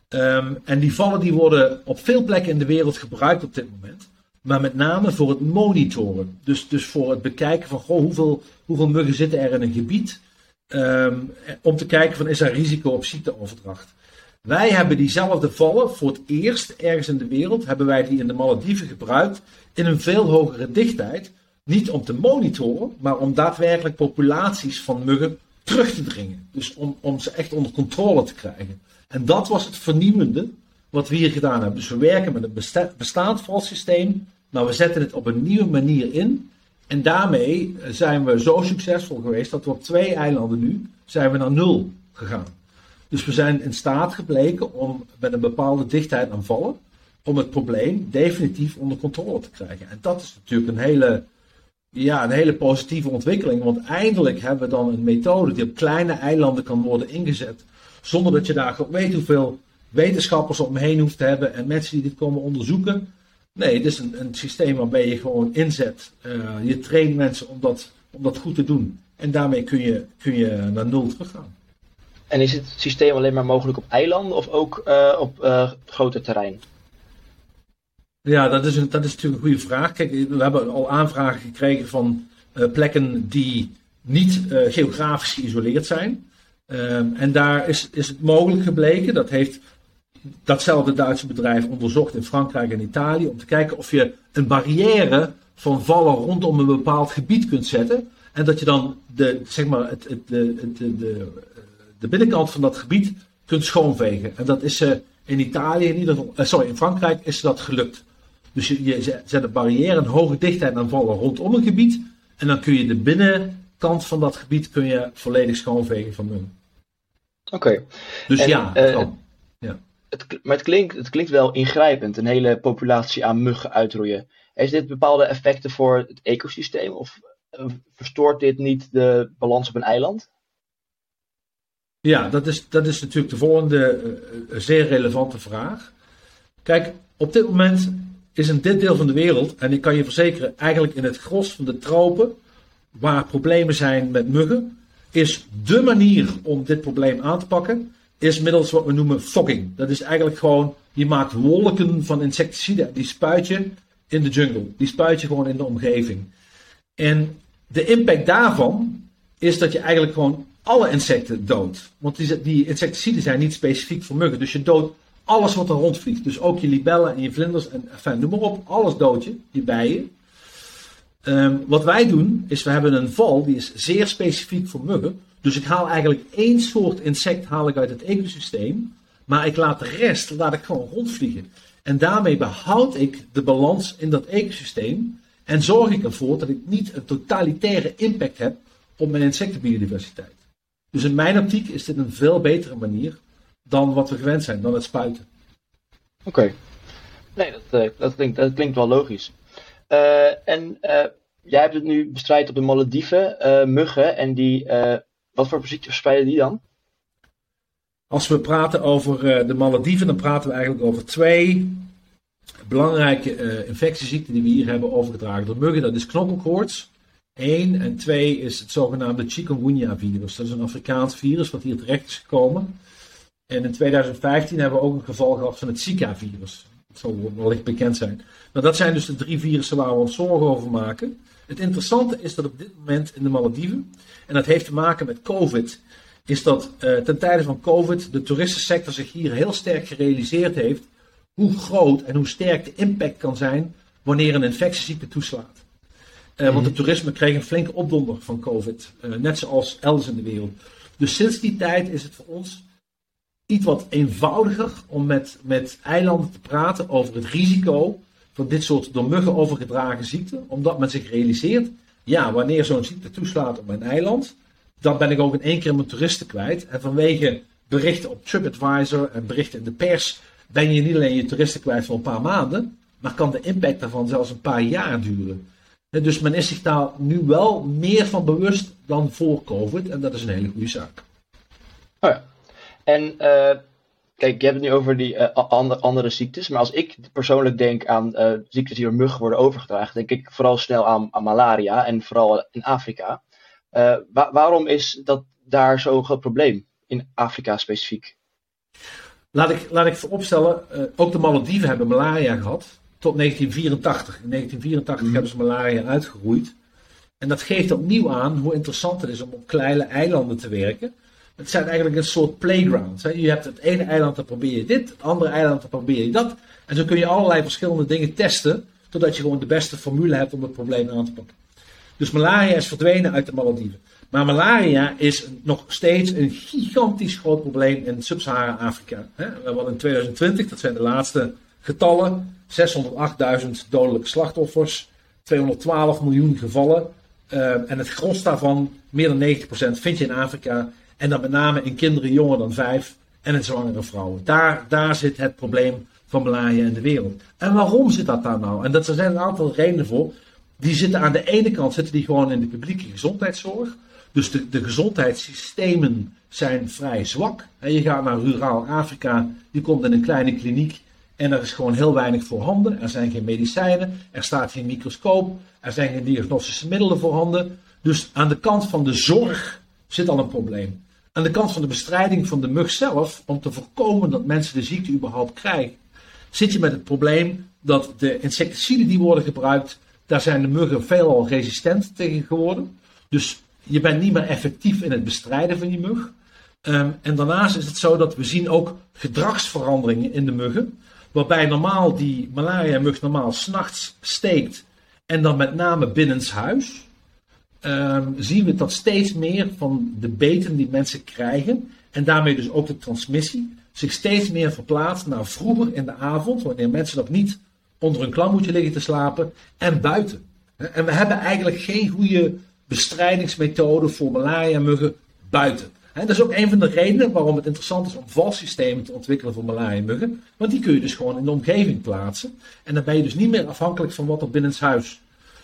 Um, en die vallen die worden op veel plekken in de wereld gebruikt op dit moment. Maar met name voor het monitoren. Dus, dus voor het bekijken van goh, hoeveel, hoeveel muggen zitten er in een gebied. Um, om te kijken van is er risico op ziekteoverdracht. Wij hebben diezelfde vallen voor het eerst ergens in de wereld. Hebben wij die in de Malediven gebruikt. In een veel hogere dichtheid. Niet om te monitoren, maar om daadwerkelijk populaties van muggen terug te dringen. Dus om, om ze echt onder controle te krijgen. En dat was het vernieuwende wat we hier gedaan hebben. Dus we werken met een bestaand valsysteem, maar we zetten het op een nieuwe manier in. En daarmee zijn we zo succesvol geweest dat we op twee eilanden nu zijn we naar nul gegaan. Dus we zijn in staat gebleken om met een bepaalde dichtheid aan vallen om het probleem definitief onder controle te krijgen. En dat is natuurlijk een hele, ja, een hele positieve ontwikkeling. Want eindelijk hebben we dan een methode die op kleine eilanden kan worden ingezet. Zonder dat je daar weet hoeveel wetenschappers om heen hoeft te hebben en mensen die dit komen onderzoeken. Nee, het is een, een systeem waarbij je gewoon inzet. Uh, je traint mensen om dat, om dat goed te doen. En daarmee kun je, kun je naar nul teruggaan.
En is het systeem alleen maar mogelijk op eilanden of ook uh, op uh, groter terrein?
Ja, dat is, een, dat is natuurlijk een goede vraag. Kijk, we hebben al aanvragen gekregen van uh, plekken die niet geografisch geïsoleerd zijn. Ehm, en daar is, is het mogelijk gebleken, dat heeft datzelfde Duitse bedrijf onderzocht in Frankrijk en Italië, om te kijken of je een barrière van vallen rondom een bepaald gebied kunt zetten. En dat je dan de, zeg maar, het, het, de, de, de, de binnenkant van dat gebied kunt schoonvegen. En dat is uh, in Italië, in ieder geval, sorry, in Frankrijk is dat gelukt. Dus je, je zet een barrière, een hoge dichtheid aan vallen rondom een gebied. En dan kun je de binnenkant van dat gebied kun je volledig schoonvegen van muggen.
Oké.
Dus ja,
uh, ja. Het, maar het klinkt, het klinkt wel ingrijpend, een hele populatie aan muggen uitroeien. Heeft dit bepaalde effecten voor het ecosysteem? Of verstoort dit niet de balans op een eiland?
Ja, dat is, dat is natuurlijk de volgende uh, zeer relevante vraag. Kijk, op dit moment is in dit deel van de wereld, en ik kan je verzekeren, eigenlijk in het gros van de tropen, waar problemen zijn met muggen, is de manier om dit probleem aan te pakken, is middels wat we noemen fogging. Dat is eigenlijk gewoon, je maakt wolken van insecticiden, die spuit je in de jungle. Die spuit je gewoon in de omgeving. En de impact daarvan is dat je eigenlijk gewoon alle insecten doodt. Want die, die insecticiden zijn niet specifiek voor muggen. Dus je doodt alles wat er rondvliegt. Dus ook je libellen en je vlinders en enfin, noem maar op. Alles dood je, je bijen. Um, wat wij doen, is we hebben een val die is zeer specifiek voor muggen. Dus ik haal eigenlijk één soort insect haal ik uit het ecosysteem. Maar ik laat de rest laat ik gewoon rondvliegen. En daarmee behoud ik de balans in dat ecosysteem. En zorg ik ervoor dat ik niet een totalitaire impact heb op mijn insectenbiodiversiteit. Dus in mijn optiek is dit een veel betere manier dan wat we gewend zijn, dan het spuiten.
Oké. Nee, dat, uh, dat, klinkt, dat klinkt wel logisch. Uh, en uh, jij hebt het nu bestrijd op de Malediven, muggen, en die, wat voor ziektes verspreiden die dan?
Als we praten over de Malediven, dan praten we eigenlijk over twee belangrijke infectieziekten die we hier hebben overgedragen door muggen. Dat is knokkelkoorts Eén. En twee is het zogenaamde chikungunya-virus. Dat is een Afrikaans virus wat hier terecht is gekomen. En in 2015 hebben we ook een geval gehad van het Zika-virus. Dat zal wellicht bekend zijn. Nou, dat zijn dus de drie virussen waar we ons zorgen over maken. Het interessante is dat op dit moment in de Malediven, en dat heeft te maken met COVID, is dat uh, ten tijde van COVID de toeristensector zich hier heel sterk gerealiseerd heeft hoe groot en hoe sterk de impact kan zijn wanneer een infectieziekte toeslaat. Uh, Want het toerisme kreeg een flinke opdonder van COVID. Uh, net zoals elders in de wereld. Dus sinds die tijd is het voor ons iets wat eenvoudiger om met, met eilanden te praten over het risico van dit soort door muggen overgedragen ziekten. Omdat men zich realiseert, ja, wanneer zo'n ziekte toeslaat op mijn eiland, dan ben ik ook in één keer mijn toeristen kwijt. En vanwege berichten op TripAdvisor en berichten in de pers ben je niet alleen je toeristen kwijt voor een paar maanden, maar kan de impact daarvan zelfs een paar jaar duren. Dus men is zich daar nu wel meer van bewust dan voor COVID. En dat is een hele goede zaak.
Oh ja. En uh, kijk, je hebt het nu over die uh, andere, andere ziektes. Maar als ik persoonlijk denk aan uh, ziektes die door muggen worden overgedragen, denk ik vooral snel aan, aan malaria. En vooral in Afrika. Wa waarom is dat daar zo'n groot probleem? In Afrika specifiek.
Laat ik, laat ik vooropstellen, ook de Malediven hebben malaria gehad tot 1984. In 1984 hebben ze malaria uitgeroeid. En dat geeft opnieuw aan hoe interessant het is om op kleine eilanden te werken. Het zijn eigenlijk een soort playgrounds. Je hebt het ene eiland, dan probeer je dit. Het andere eiland, dan probeer je dat. En zo kun je allerlei verschillende dingen testen. Totdat je gewoon de beste formule hebt om het probleem aan te pakken. Dus malaria is verdwenen uit de Malediven. Maar malaria is nog steeds een gigantisch groot probleem in Sub-Sahara-Afrika. We hebben in 2020, dat zijn de laatste getallen, 608.000 dodelijke slachtoffers, 212 miljoen gevallen. Uh, en het gros daarvan, meer dan 90%, vind je in Afrika. En dan met name in kinderen jonger dan vijf en in zwangere vrouwen. Daar, daar zit het probleem van malaria in de wereld. En waarom zit dat daar nou? En dat, er zijn een aantal redenen voor. Die zitten aan de ene kant zitten die gewoon in de publieke gezondheidszorg. Dus de, de gezondheidssystemen zijn vrij zwak. En je gaat naar ruraal Afrika, je komt in een kleine kliniek en er is gewoon heel weinig voorhanden. Er zijn geen medicijnen, er staat geen microscoop, er zijn geen diagnostische middelen voorhanden. Dus aan de kant van de zorg zit al een probleem. Aan de kant van de bestrijding van de mug zelf, om te voorkomen dat mensen de ziekte überhaupt krijgen, zit je met het probleem dat de insecticiden die worden gebruikt, daar zijn de muggen veelal resistent tegen geworden. Dus je bent niet meer effectief in het bestrijden van die mug. Ehm, en daarnaast is het zo dat we zien ook gedragsveranderingen in de muggen. Waarbij normaal die malaria-mug normaal s'nachts steekt en dan met name binnenshuis. Um, zien we dat steeds meer van de beten die mensen krijgen en daarmee dus ook de transmissie zich steeds meer verplaatst naar vroeger in de avond, wanneer mensen nog niet onder een klamboetje liggen te slapen en buiten. En we hebben eigenlijk geen goede bestrijdingsmethode voor malaria-muggen buiten. dat is ook een van de redenen waarom het interessant is om valsystemen te ontwikkelen voor malaria-muggen. Want die kun je dus gewoon in de omgeving plaatsen. En dan ben je dus niet meer afhankelijk van wat er binnenshuis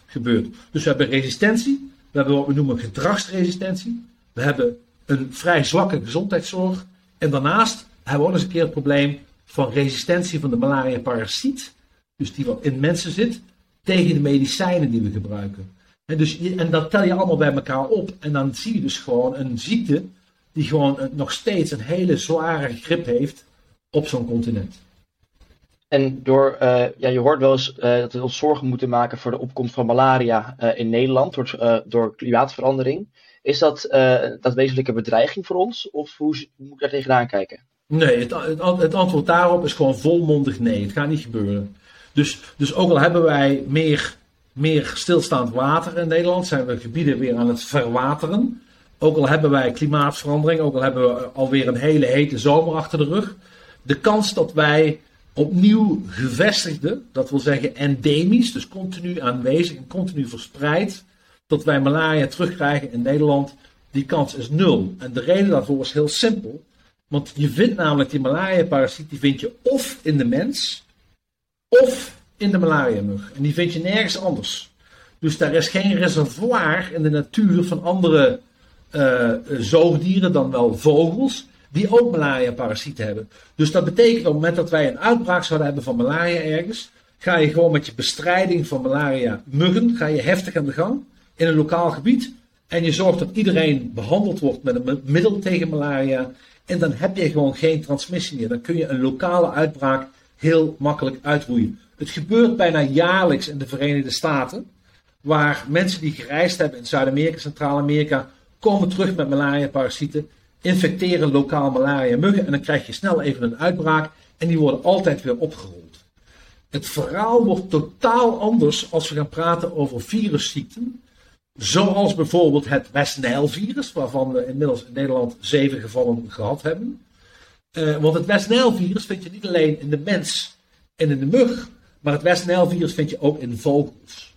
gebeurt. Dus we hebben resistentie, we hebben wat we noemen gedragsresistentie, we hebben een vrij zwakke gezondheidszorg. En daarnaast hebben we ook eens een keer het probleem van resistentie van de malaria-parasiet, dus die wat in mensen zit, tegen de medicijnen die we gebruiken. En, dus, en dat tel je allemaal bij elkaar op. En dan zie je dus gewoon een ziekte die gewoon nog steeds een hele zware grip heeft op zo'n continent.
En door, uh, ja, je hoort wel eens uh, dat we ons zorgen moeten maken voor de opkomst van malaria uh, in Nederland door, door klimaatverandering. Is dat dat wezenlijke bedreiging voor ons of hoe moet ik daar tegenaan kijken?
Nee, het, het, het, antwoord daarop is gewoon volmondig nee. Het gaat niet gebeuren. Dus, dus ook al hebben wij meer meer stilstaand water in Nederland. Zijn we gebieden weer aan het verwateren. Ook al hebben wij klimaatverandering, ook al hebben we alweer een hele hete zomer achter de rug. De kans dat wij opnieuw gevestigde, dat wil zeggen endemisch, dus continu aanwezig en continu verspreid, dat wij malaria terugkrijgen in Nederland, die kans is nul. En de reden daarvoor is heel simpel. Want je vindt namelijk die malaria-parasiet, die vind je of in de mens, of in de malaria-mug. En die vind je nergens anders. Dus daar is geen reservoir in de natuur van andere uh, zoogdieren dan wel vogels, die ook malaria-parasieten hebben. Dus dat betekent op het moment dat wij een uitbraak zouden hebben van malaria ergens, ga je gewoon met je bestrijding van malaria-muggen, ga je heftig aan de gang in een lokaal gebied. En je zorgt dat iedereen behandeld wordt met een middel tegen malaria. En dan heb je gewoon geen transmissie meer. Dan kun je een lokale uitbraak heel makkelijk uitroeien. Het gebeurt bijna jaarlijks in de Verenigde Staten, waar mensen die gereisd hebben in Zuid-Amerika, Centraal-Amerika, komen terug met malaria-parasieten, infecteren lokaal malaria-muggen en dan krijg je snel even een uitbraak en die worden altijd weer opgerold. Het verhaal wordt totaal anders als we gaan praten over virusziekten, zoals bijvoorbeeld het West Nile-virus, waarvan we inmiddels in Nederland zeven gevallen gehad hebben. Uh, want het West Nile-virus vind je niet alleen in de mens en in de mug, maar het West Nile-virus vind je ook in vogels.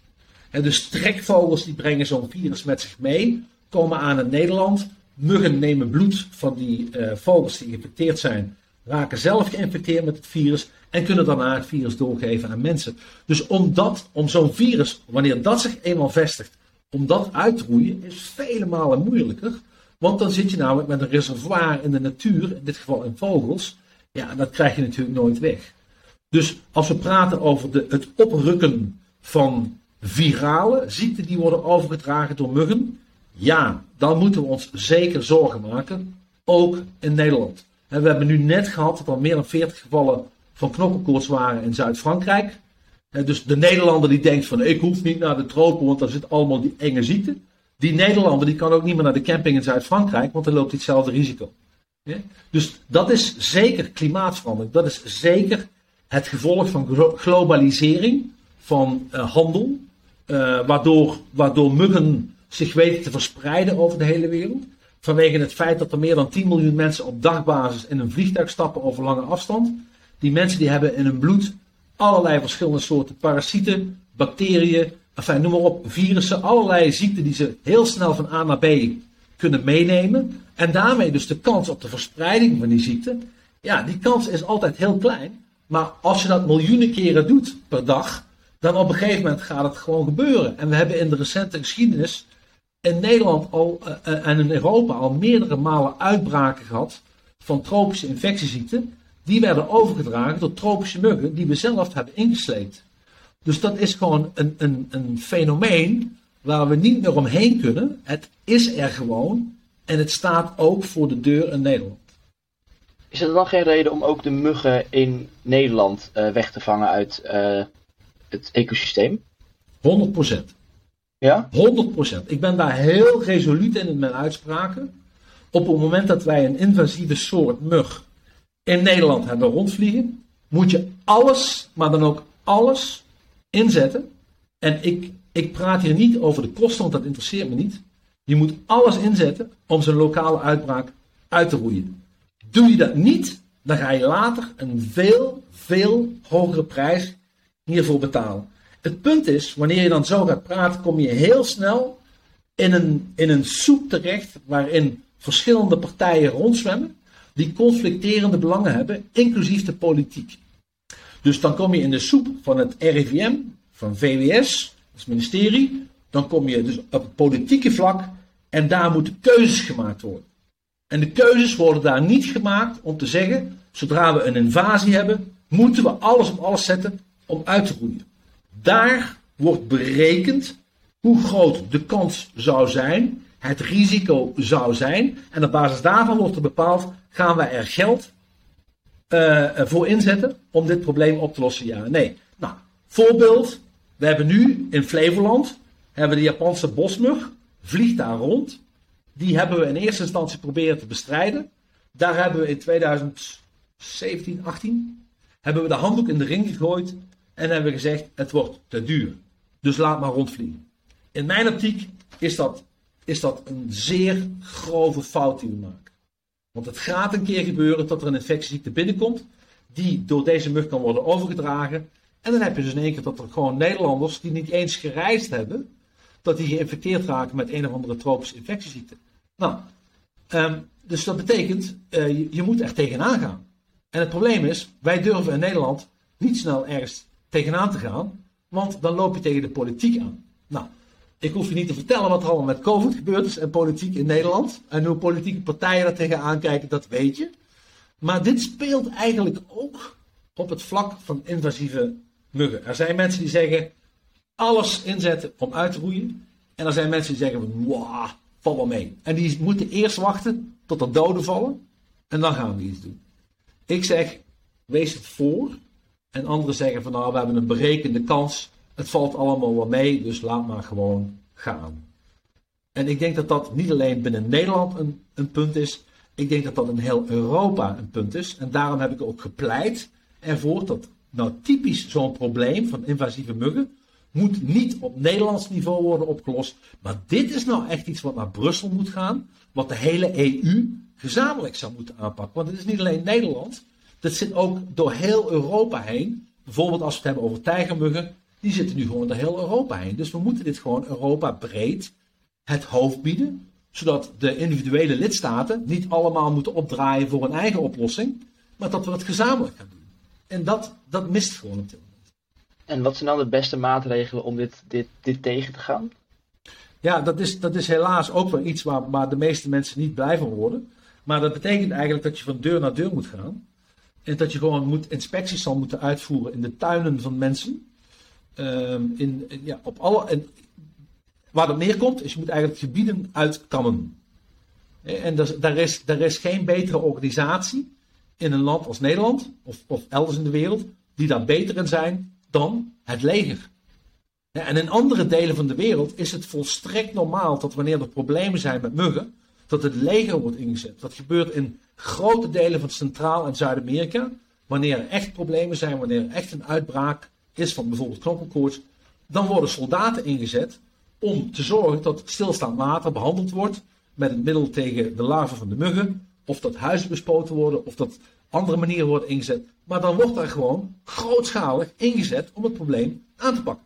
En dus trekvogels die brengen zo'n virus met zich mee, komen aan in Nederland. Muggen nemen bloed van die uh, vogels die geïnfecteerd zijn, raken zelf geïnfecteerd met het virus en kunnen daarna het virus doorgeven aan mensen. Dus om, om zo'n virus, wanneer dat zich eenmaal vestigt, om dat uit te roeien, is vele malen moeilijker. Want dan zit je namelijk met een reservoir in de natuur, in dit geval in vogels. Ja, dat krijg je natuurlijk nooit weg. Dus als we praten over de, het oprukken van virale ziekten die worden overgedragen door muggen, ja, dan moeten we ons zeker zorgen maken, ook in Nederland. We hebben nu net gehad dat er meer dan 40 gevallen van knokkelkoorts waren in Zuid-Frankrijk. Dus de Nederlander die denkt van ik hoef niet naar de tropen, want daar zit allemaal die enge ziekte. Die Nederlander die kan ook niet meer naar de camping in Zuid-Frankrijk, want dan loopt hij hetzelfde risico. Dus dat is zeker klimaatverandering. Dat is zeker het gevolg van globalisering, van uh, handel, uh, waardoor, waardoor muggen zich weten te verspreiden over de hele wereld. Vanwege het feit dat er meer dan 10 miljoen mensen op dagbasis in een vliegtuig stappen over lange afstand. Die mensen die hebben in hun bloed allerlei verschillende soorten parasieten, bacteriën, enfin, noem maar op, virussen, allerlei ziekten die ze heel snel van A naar B kunnen meenemen. En daarmee dus de kans op de verspreiding van die ziekte, ja, die kans is altijd heel klein. Maar als je dat miljoenen keren doet per dag, dan op een gegeven moment gaat het gewoon gebeuren. En we hebben in de recente geschiedenis in Nederland al, uh, en in Europa al meerdere malen uitbraken gehad van tropische infectieziekten. Die werden overgedragen door tropische muggen die we zelf hebben ingesleept. Dus dat is gewoon een, een, een fenomeen waar we niet meer omheen kunnen. Het is er gewoon en het staat ook voor de deur in Nederland.
Is er dan geen reden om ook de muggen in Nederland uh, weg te vangen uit uh, het ecosysteem?
100%.
Ja?
100%. Ik ben daar heel resoluut in in mijn uitspraken. Op het moment dat wij een invasieve soort mug in Nederland hebben rondvliegen, moet je alles, maar dan ook alles inzetten. En ik, ik praat hier niet over de kosten, want dat interesseert me niet. Je moet alles inzetten om zijn lokale uitbraak uit te roeien. Doe je dat niet, dan ga je later een veel, veel hogere prijs hiervoor betalen. Het punt is, wanneer je dan zo gaat praten, kom je heel snel in een, in een soep terecht waarin verschillende partijen rondzwemmen die conflicterende belangen hebben, inclusief de politiek. Dus dan kom je in de soep van het RIVM, van VWS, het ministerie, dan kom je dus op het politieke vlak en daar moeten keuzes gemaakt worden. En de keuzes worden daar niet gemaakt om te zeggen, zodra we een invasie hebben, moeten we alles op alles zetten om uit te roeien. Daar wordt berekend hoe groot de kans zou zijn, het risico zou zijn. En op basis daarvan wordt er bepaald, gaan wij er geld uh, voor inzetten om dit probleem op te lossen? Ja, nee. Nou, voorbeeld. We hebben nu in Flevoland, hebben de Japanse bosmug, vliegt daar rond. Die hebben we in eerste instantie proberen te bestrijden. Daar hebben we in 2017, 18, hebben we de handdoek in de ring gegooid en hebben we gezegd, het wordt te duur. Dus laat maar rondvliegen. In mijn optiek is dat, is dat een zeer grove fout die we maken. Want het gaat een keer gebeuren dat er een infectieziekte binnenkomt, die door deze mug kan worden overgedragen. En dan heb je dus in één keer dat er gewoon Nederlanders die niet eens gereisd hebben, dat die geïnfecteerd raken met een of andere tropische infectieziekte. Nou, um, dus dat betekent, uh, je, je, moet er tegenaan gaan. En het probleem is, wij durven in Nederland niet snel ergens tegenaan te gaan, want dan loop je tegen de politiek aan. Nou, ik hoef je niet te vertellen wat er allemaal met COVID gebeurd is en politiek in Nederland. En hoe politieke partijen daar tegenaan kijken, dat weet je. Maar dit speelt eigenlijk ook op het vlak van invasieve muggen. Er zijn mensen die zeggen, alles inzetten om uit te roeien. En er zijn mensen die zeggen, wow, val wel mee. En die moeten eerst wachten tot er doden vallen. En dan gaan we iets doen. Ik zeg, wees het voor. En anderen zeggen van nou, we hebben een berekende kans. Het valt allemaal wel mee, dus laat maar gewoon gaan. En ik denk dat dat niet alleen binnen Nederland een, een punt is. Ik denk dat dat in heel Europa een punt is. En daarom heb ik ook gepleit ervoor dat nou typisch zo'n probleem van invasieve muggen moet niet op Nederlands niveau worden opgelost. Maar dit is nou echt iets wat naar Brussel moet gaan. Wat de hele EU gezamenlijk zou moeten aanpakken. Want het is niet alleen Nederland. Dat zit ook door heel Europa heen. Bijvoorbeeld als we het hebben over tijgermuggen. Die zitten nu gewoon door heel Europa heen. Dus we moeten dit gewoon Europa breed het hoofd bieden. Zodat de individuele lidstaten niet allemaal moeten opdraaien voor een eigen oplossing. Maar dat we het gezamenlijk gaan doen. En dat, dat mist gewoon op dit moment.
En wat zijn dan de beste maatregelen om dit, dit, dit tegen te gaan?
Ja, dat is, dat is helaas ook wel iets waar, waar de meeste mensen niet blij van worden. Maar dat betekent eigenlijk dat je van deur naar deur moet gaan. En dat je gewoon moet, inspecties zal moeten uitvoeren in de tuinen van mensen. Ehm, in, ja, op alle, en waar het neerkomt, is je moet eigenlijk gebieden uitkammen. En daar, is, daar is geen betere organisatie in een land als Nederland, of, of elders in de wereld, die daar beter in zijn dan het leger. En in andere delen van de wereld is het volstrekt normaal dat wanneer er problemen zijn met muggen, dat het leger wordt ingezet. Dat gebeurt in grote delen van Centraal- en Zuid-Amerika. Wanneer er echt problemen zijn, wanneer er echt een uitbraak is van bijvoorbeeld knokkelkoorts, dan worden soldaten ingezet om te zorgen dat stilstaand water behandeld wordt met een middel tegen de larven van de muggen, of dat huizen bespoten worden, of dat andere manieren worden ingezet. Maar dan wordt daar gewoon grootschalig ingezet om het probleem aan te pakken.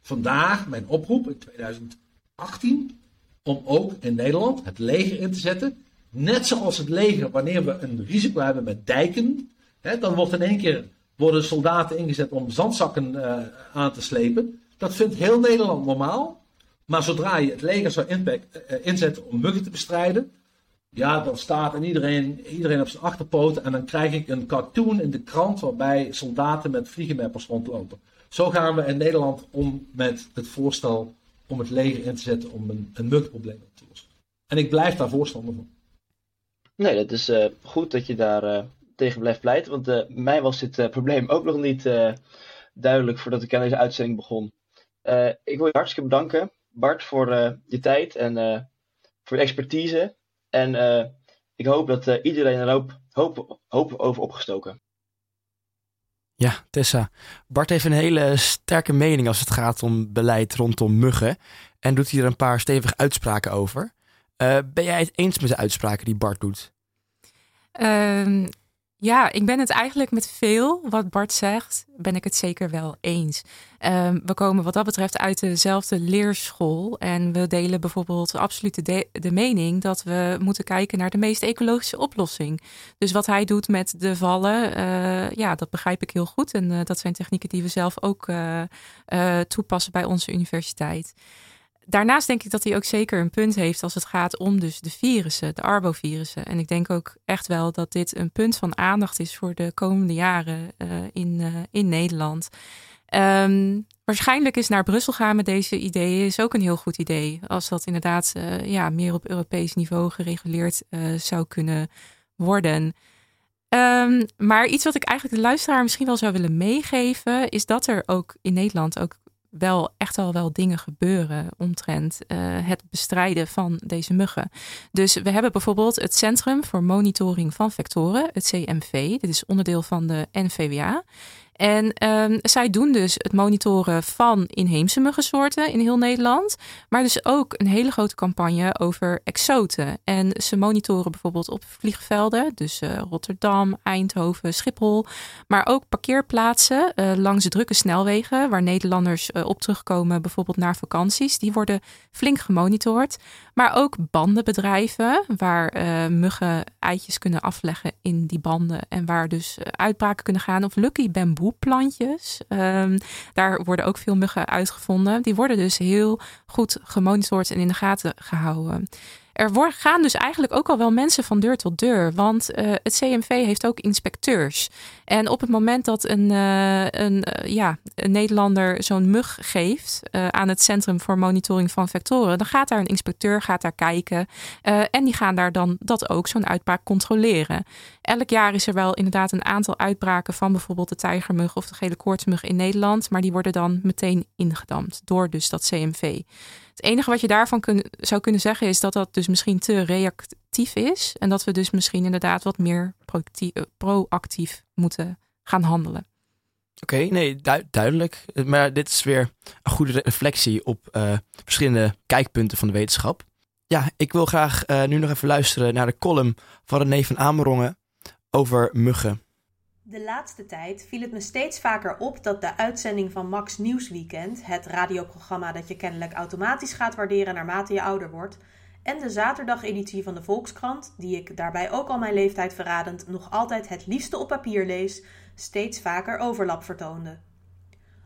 Vandaag mijn oproep in 2018 om ook in Nederland het leger in te zetten. Net zoals het leger, wanneer we een risico hebben met dijken, hè, dan wordt in één keer worden soldaten ingezet om zandzakken uh, aan te slepen. Dat vindt heel Nederland normaal. Maar zodra je het leger zou impact, uh, inzetten om muggen te bestrijden, ja, dan staat en iedereen, iedereen op zijn achterpoten en dan krijg ik een cartoon in de krant waarbij soldaten met vliegenmeppers rondlopen. Zo gaan we in Nederland om met het voorstel om het leger in te zetten om een, een muggenprobleem op te lossen. En ik blijf daar voorstander van.
Nee, dat is uh, goed dat je daar uh, tegen blijft pleiten. Want uh, mij was dit probleem ook nog niet duidelijk voordat ik aan deze uitzending begon. ik wil je hartstikke bedanken, Bart, voor je tijd en voor je expertise. En ik hoop dat iedereen er hoop, hoop, hoop over opgestoken.
Ja, Tessa. Bart heeft een hele sterke mening als het gaat om beleid rondom muggen. En doet hier een paar stevige uitspraken over. Uh, ben jij het eens met de uitspraken die Bart doet?
Um, ja, ik ben het eigenlijk met veel wat Bart zegt, ben ik het zeker wel eens. Um, we komen wat dat betreft uit dezelfde leerschool. En we delen bijvoorbeeld absoluut de, de, mening dat we moeten kijken naar de meest ecologische oplossing. Dus wat hij doet met de vallen, uh, ja, dat begrijp ik heel goed. En uh, dat zijn technieken die we zelf ook toepassen bij onze universiteit daarnaast denk ik dat hij ook zeker een punt heeft als het gaat om dus de virussen, de arbovirussen. En ik denk ook echt wel dat dit een punt van aandacht is voor de komende jaren uh, in, uh, in Nederland. Um, waarschijnlijk is naar Brussel gaan met deze ideeën is ook een heel goed idee. Als dat inderdaad uh, ja, meer op Europees niveau gereguleerd zou kunnen worden. Um, maar iets wat ik eigenlijk de luisteraar misschien wel zou willen meegeven, is dat er ook in Nederland ook wel echt al wel dingen gebeuren omtrent uh, het bestrijden van deze muggen. Dus we hebben bijvoorbeeld het Centrum voor Monitoring van Vectoren, het CMV. Dit is onderdeel van de NVWA. En um, zij doen dus het monitoren van inheemse muggensoorten in heel Nederland. Maar dus ook een hele grote campagne over exoten. En ze monitoren bijvoorbeeld op vliegvelden. Dus uh, Rotterdam, Eindhoven, Schiphol. Maar ook parkeerplaatsen uh, langs drukke snelwegen. Waar Nederlanders uh, op terugkomen, bijvoorbeeld naar vakanties. Die worden flink gemonitord. Maar ook bandenbedrijven. Waar muggen eitjes kunnen afleggen in die banden. En waar dus uitbraken kunnen gaan. Of Lucky Bamboo plantjes. Um, daar worden ook veel muggen uitgevonden. Die worden dus heel goed gemonitord en in de gaten gehouden. Er gaan dus eigenlijk ook al wel mensen van deur tot deur. Want uh, het CMV heeft ook inspecteurs. En op het moment dat een, uh, een, uh, ja, een Nederlander zo'n mug geeft aan het Centrum voor Monitoring van Vectoren, dan gaat daar een inspecteur gaat daar kijken. en die gaan daar dan dat ook, zo'n uitbraak, controleren. Elk jaar is er wel inderdaad een aantal uitbraken van bijvoorbeeld de tijgermug of de gele koortsmug in Nederland. Maar die worden dan meteen ingedampt door dus dat CMV. Het enige wat je daarvan zou kunnen zeggen is dat dat dus misschien te reactief is. En dat we dus misschien inderdaad wat meer eh, proactief moeten gaan handelen.
Oké, nee, duidelijk. Maar dit is weer een goede reflectie op uh, verschillende kijkpunten van de wetenschap. Ja, ik wil graag uh, nu nog even luisteren naar de column van René van Amerongen over muggen.
De laatste tijd viel het me steeds vaker op dat de uitzending van Max Nieuwsweekend, het radioprogramma dat je kennelijk automatisch gaat waarderen naarmate je ouder wordt, en de zaterdageditie van de Volkskrant, die ik daarbij ook al mijn leeftijd verradend nog altijd het liefste op papier lees, steeds vaker overlap vertoonde.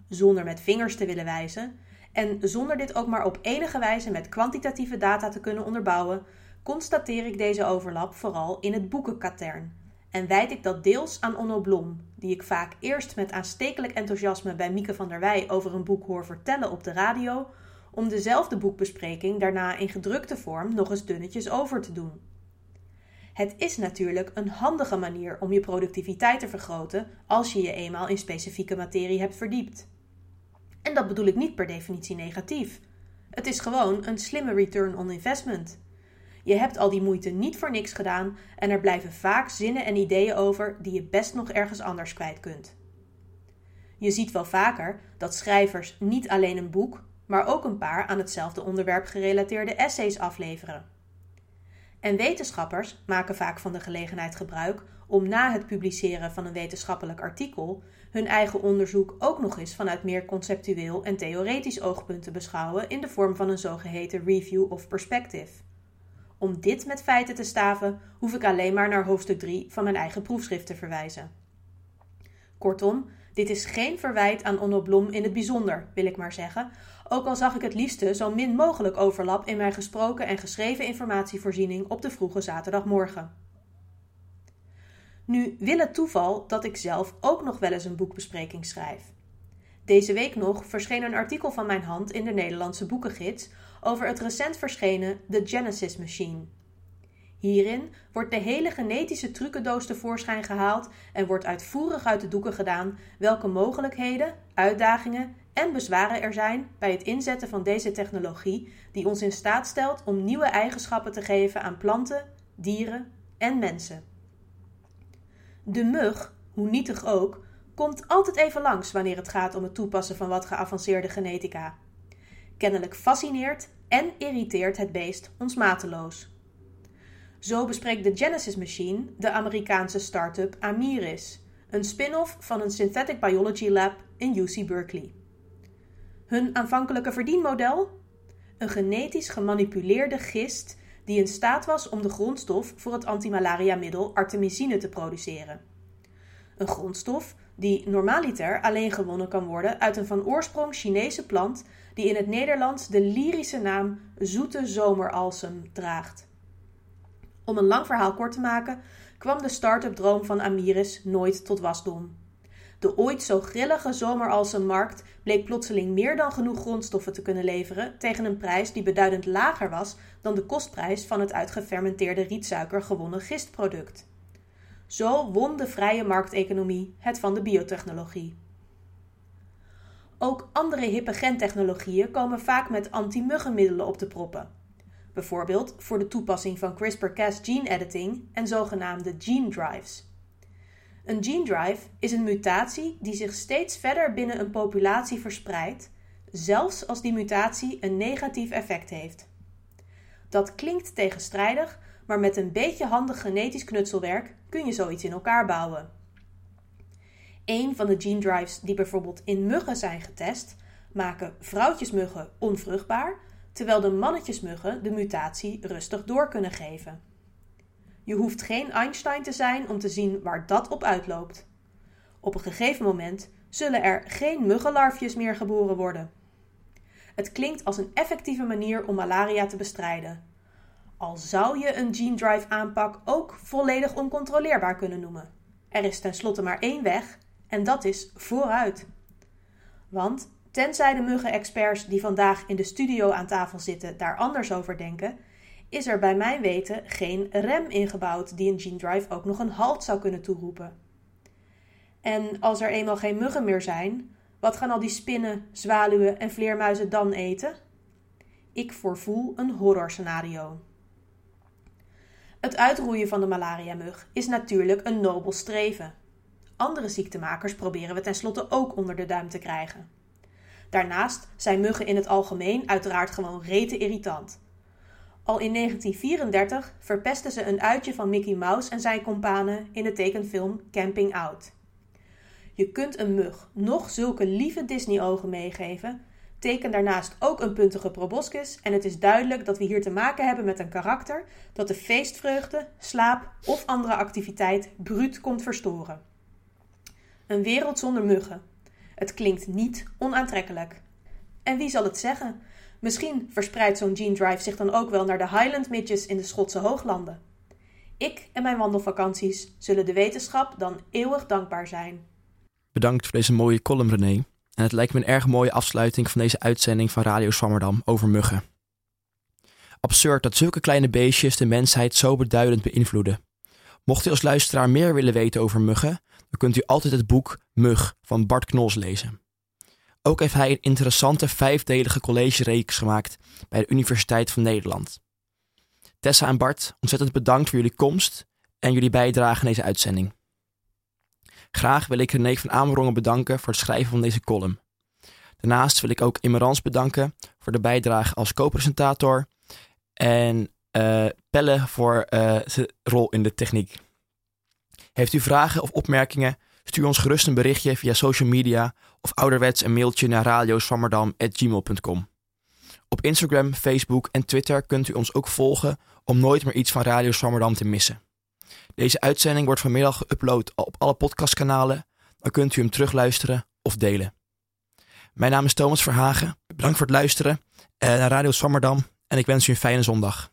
Zonder met vingers te willen wijzen, en zonder dit ook maar op enige wijze met kwantitatieve data te kunnen onderbouwen, constateer ik deze overlap vooral in het boekenkatern en wijd ik dat deels aan Onno Blom, die ik vaak eerst met aanstekelijk enthousiasme bij Mieke van der Wij over een boek hoor vertellen op de radio, om dezelfde boekbespreking daarna in gedrukte vorm nog eens dunnetjes over te doen. Het is natuurlijk een handige manier om je productiviteit te vergroten als je je eenmaal in specifieke materie hebt verdiept. En dat bedoel ik niet per definitie negatief. Het is gewoon een slimme return on investment. Je hebt al die moeite niet voor niks gedaan en er blijven vaak zinnen en ideeën over die je best nog ergens anders kwijt kunt. Je ziet wel vaker dat schrijvers niet alleen een boek, maar ook een paar aan hetzelfde onderwerp gerelateerde essays afleveren. En wetenschappers maken vaak van de gelegenheid gebruik om na het publiceren van een wetenschappelijk artikel hun eigen onderzoek ook nog eens vanuit meer conceptueel en theoretisch oogpunt te beschouwen in de vorm van een zogeheten review of perspective. Om dit met feiten te staven, hoef ik alleen maar naar hoofdstuk 3 van mijn eigen proefschrift te verwijzen. Kortom, dit is geen verwijt aan Onno Blom in het bijzonder, wil ik maar zeggen, ook al zag ik het liefste zo min mogelijk overlap in mijn gesproken en geschreven informatievoorziening op de vroege zaterdagmorgen. Nu wil het toeval dat ik zelf ook nog wel eens een boekbespreking schrijf. Deze week nog verscheen een artikel van mijn hand in de Nederlandse boekengids over het recent verschenen The Genesis Machine. Hierin wordt de hele genetische trucendoos tevoorschijn gehaald en wordt uitvoerig uit de doeken gedaan welke mogelijkheden, uitdagingen en bezwaren er zijn bij het inzetten van deze technologie die ons in staat stelt om nieuwe eigenschappen te geven aan planten, dieren en mensen. De mug, hoe nietig ook, komt altijd even langs wanneer het gaat om het toepassen van wat geavanceerde genetica. Kennelijk fascineert en irriteert het beest ons mateloos. Zo bespreekt de Genesis Machine de Amerikaanse start-up Amiris, een spin-off van een Synthetic Biology Lab in UC Berkeley. Hun aanvankelijke verdienmodel? Een genetisch gemanipuleerde gist die in staat was om de grondstof voor het antimalaria-middel artemisine te produceren. Een grondstof die normaliter alleen gewonnen kan worden uit een van oorsprong Chinese plant die in het Nederlands de lyrische naam zoete zomeralsem draagt. Om een lang verhaal kort te maken, kwam de start-up droom van Amiris nooit tot wasdom. De ooit zo grillige zomeralsemmarkt bleek plotseling meer dan genoeg grondstoffen te kunnen leveren tegen een prijs die beduidend lager was dan de kostprijs van het uit gefermenteerde rietsuiker gewonnen gistproduct. Zo won de vrije markteconomie het van de biotechnologie. Ook andere hippe gentechnologieën komen vaak met anti-muggenmiddelen op de proppen. Bijvoorbeeld voor de toepassing van CRISPR-Cas gene editing en zogenaamde gene drives. Een gene drive is een mutatie die zich steeds verder binnen een populatie verspreidt, zelfs als die mutatie een negatief effect heeft. Dat klinkt tegenstrijdig, maar met een beetje handig genetisch knutselwerk kun je zoiets in elkaar bouwen. Een van de gene drives die bijvoorbeeld in muggen zijn getest, maken vrouwtjesmuggen onvruchtbaar, terwijl de mannetjesmuggen de mutatie rustig door kunnen geven. Je hoeft geen Einstein te zijn om te zien waar dat op uitloopt. Op een gegeven moment zullen er geen muggenlarfjes meer geboren worden. Het klinkt als een effectieve manier om malaria te bestrijden. Al zou je een gene drive aanpak ook volledig oncontroleerbaar kunnen noemen. Er is tenslotte maar één weg en dat is vooruit. Want tenzij de muggenexperts die vandaag in de studio aan tafel zitten daar anders over denken, is er bij mijn weten geen rem ingebouwd die een gene drive ook nog een halt zou kunnen toeroepen. En als er eenmaal geen muggen meer zijn, wat gaan al die spinnen, zwaluwen en vleermuizen dan eten? Ik voorvoel een horrorscenario. Het uitroeien van de malaria-mug is natuurlijk een nobel streven. Andere ziektemakers proberen we tenslotte ook onder de duim te krijgen. Daarnaast zijn muggen in het algemeen uiteraard gewoon rete irritant. Al in 1934 verpesten ze een uitje van Mickey Mouse en zijn kompanen in de tekenfilm Camping Out. Je kunt een mug nog zulke lieve Disney-ogen meegeven, teken daarnaast ook een puntige proboscis en het is duidelijk dat we hier te maken hebben met een karakter dat de feestvreugde, slaap of andere activiteit bruut komt verstoren. Een wereld zonder muggen. Het klinkt niet onaantrekkelijk. En wie zal het zeggen? Misschien verspreidt zo'n gene drive zich dan ook wel naar de Highland Midges in de Schotse hooglanden. Ik en mijn wandelvakanties zullen de wetenschap dan eeuwig dankbaar zijn.
Bedankt voor deze mooie column, René. En het lijkt me een erg mooie afsluiting van deze uitzending van Radio Swammerdam over muggen. Absurd dat zulke kleine beestjes de mensheid zo beduidend beïnvloeden. Mocht u als luisteraar meer willen weten over muggen, dan kunt u altijd het boek Mug van Bart Knols lezen. Ook heeft hij een interessante vijfdelige collegereeks gemaakt bij de Universiteit van Nederland. Tessa en Bart, ontzettend bedankt voor jullie komst en jullie bijdrage in deze uitzending. Graag wil ik René van Amerongen bedanken voor het schrijven van deze column. Daarnaast wil ik ook Immerans bedanken voor de bijdrage als co-presentator en Pelle voor uh, zijn rol in de techniek. Heeft u vragen of opmerkingen? Stuur ons gerust een berichtje via social media of ouderwets een mailtje naar radioswammerdam.gmail.com. Op Instagram, Facebook en Twitter kunt u ons ook volgen om nooit meer iets van Radio Swammerdam te missen. Deze uitzending wordt vanmiddag geüpload op alle podcastkanalen, dan kunt u hem terugluisteren of delen. Mijn naam is Thomas Verhagen. Bedankt voor het luisteren eh, naar Radio Swammerdam en ik wens u een fijne zondag.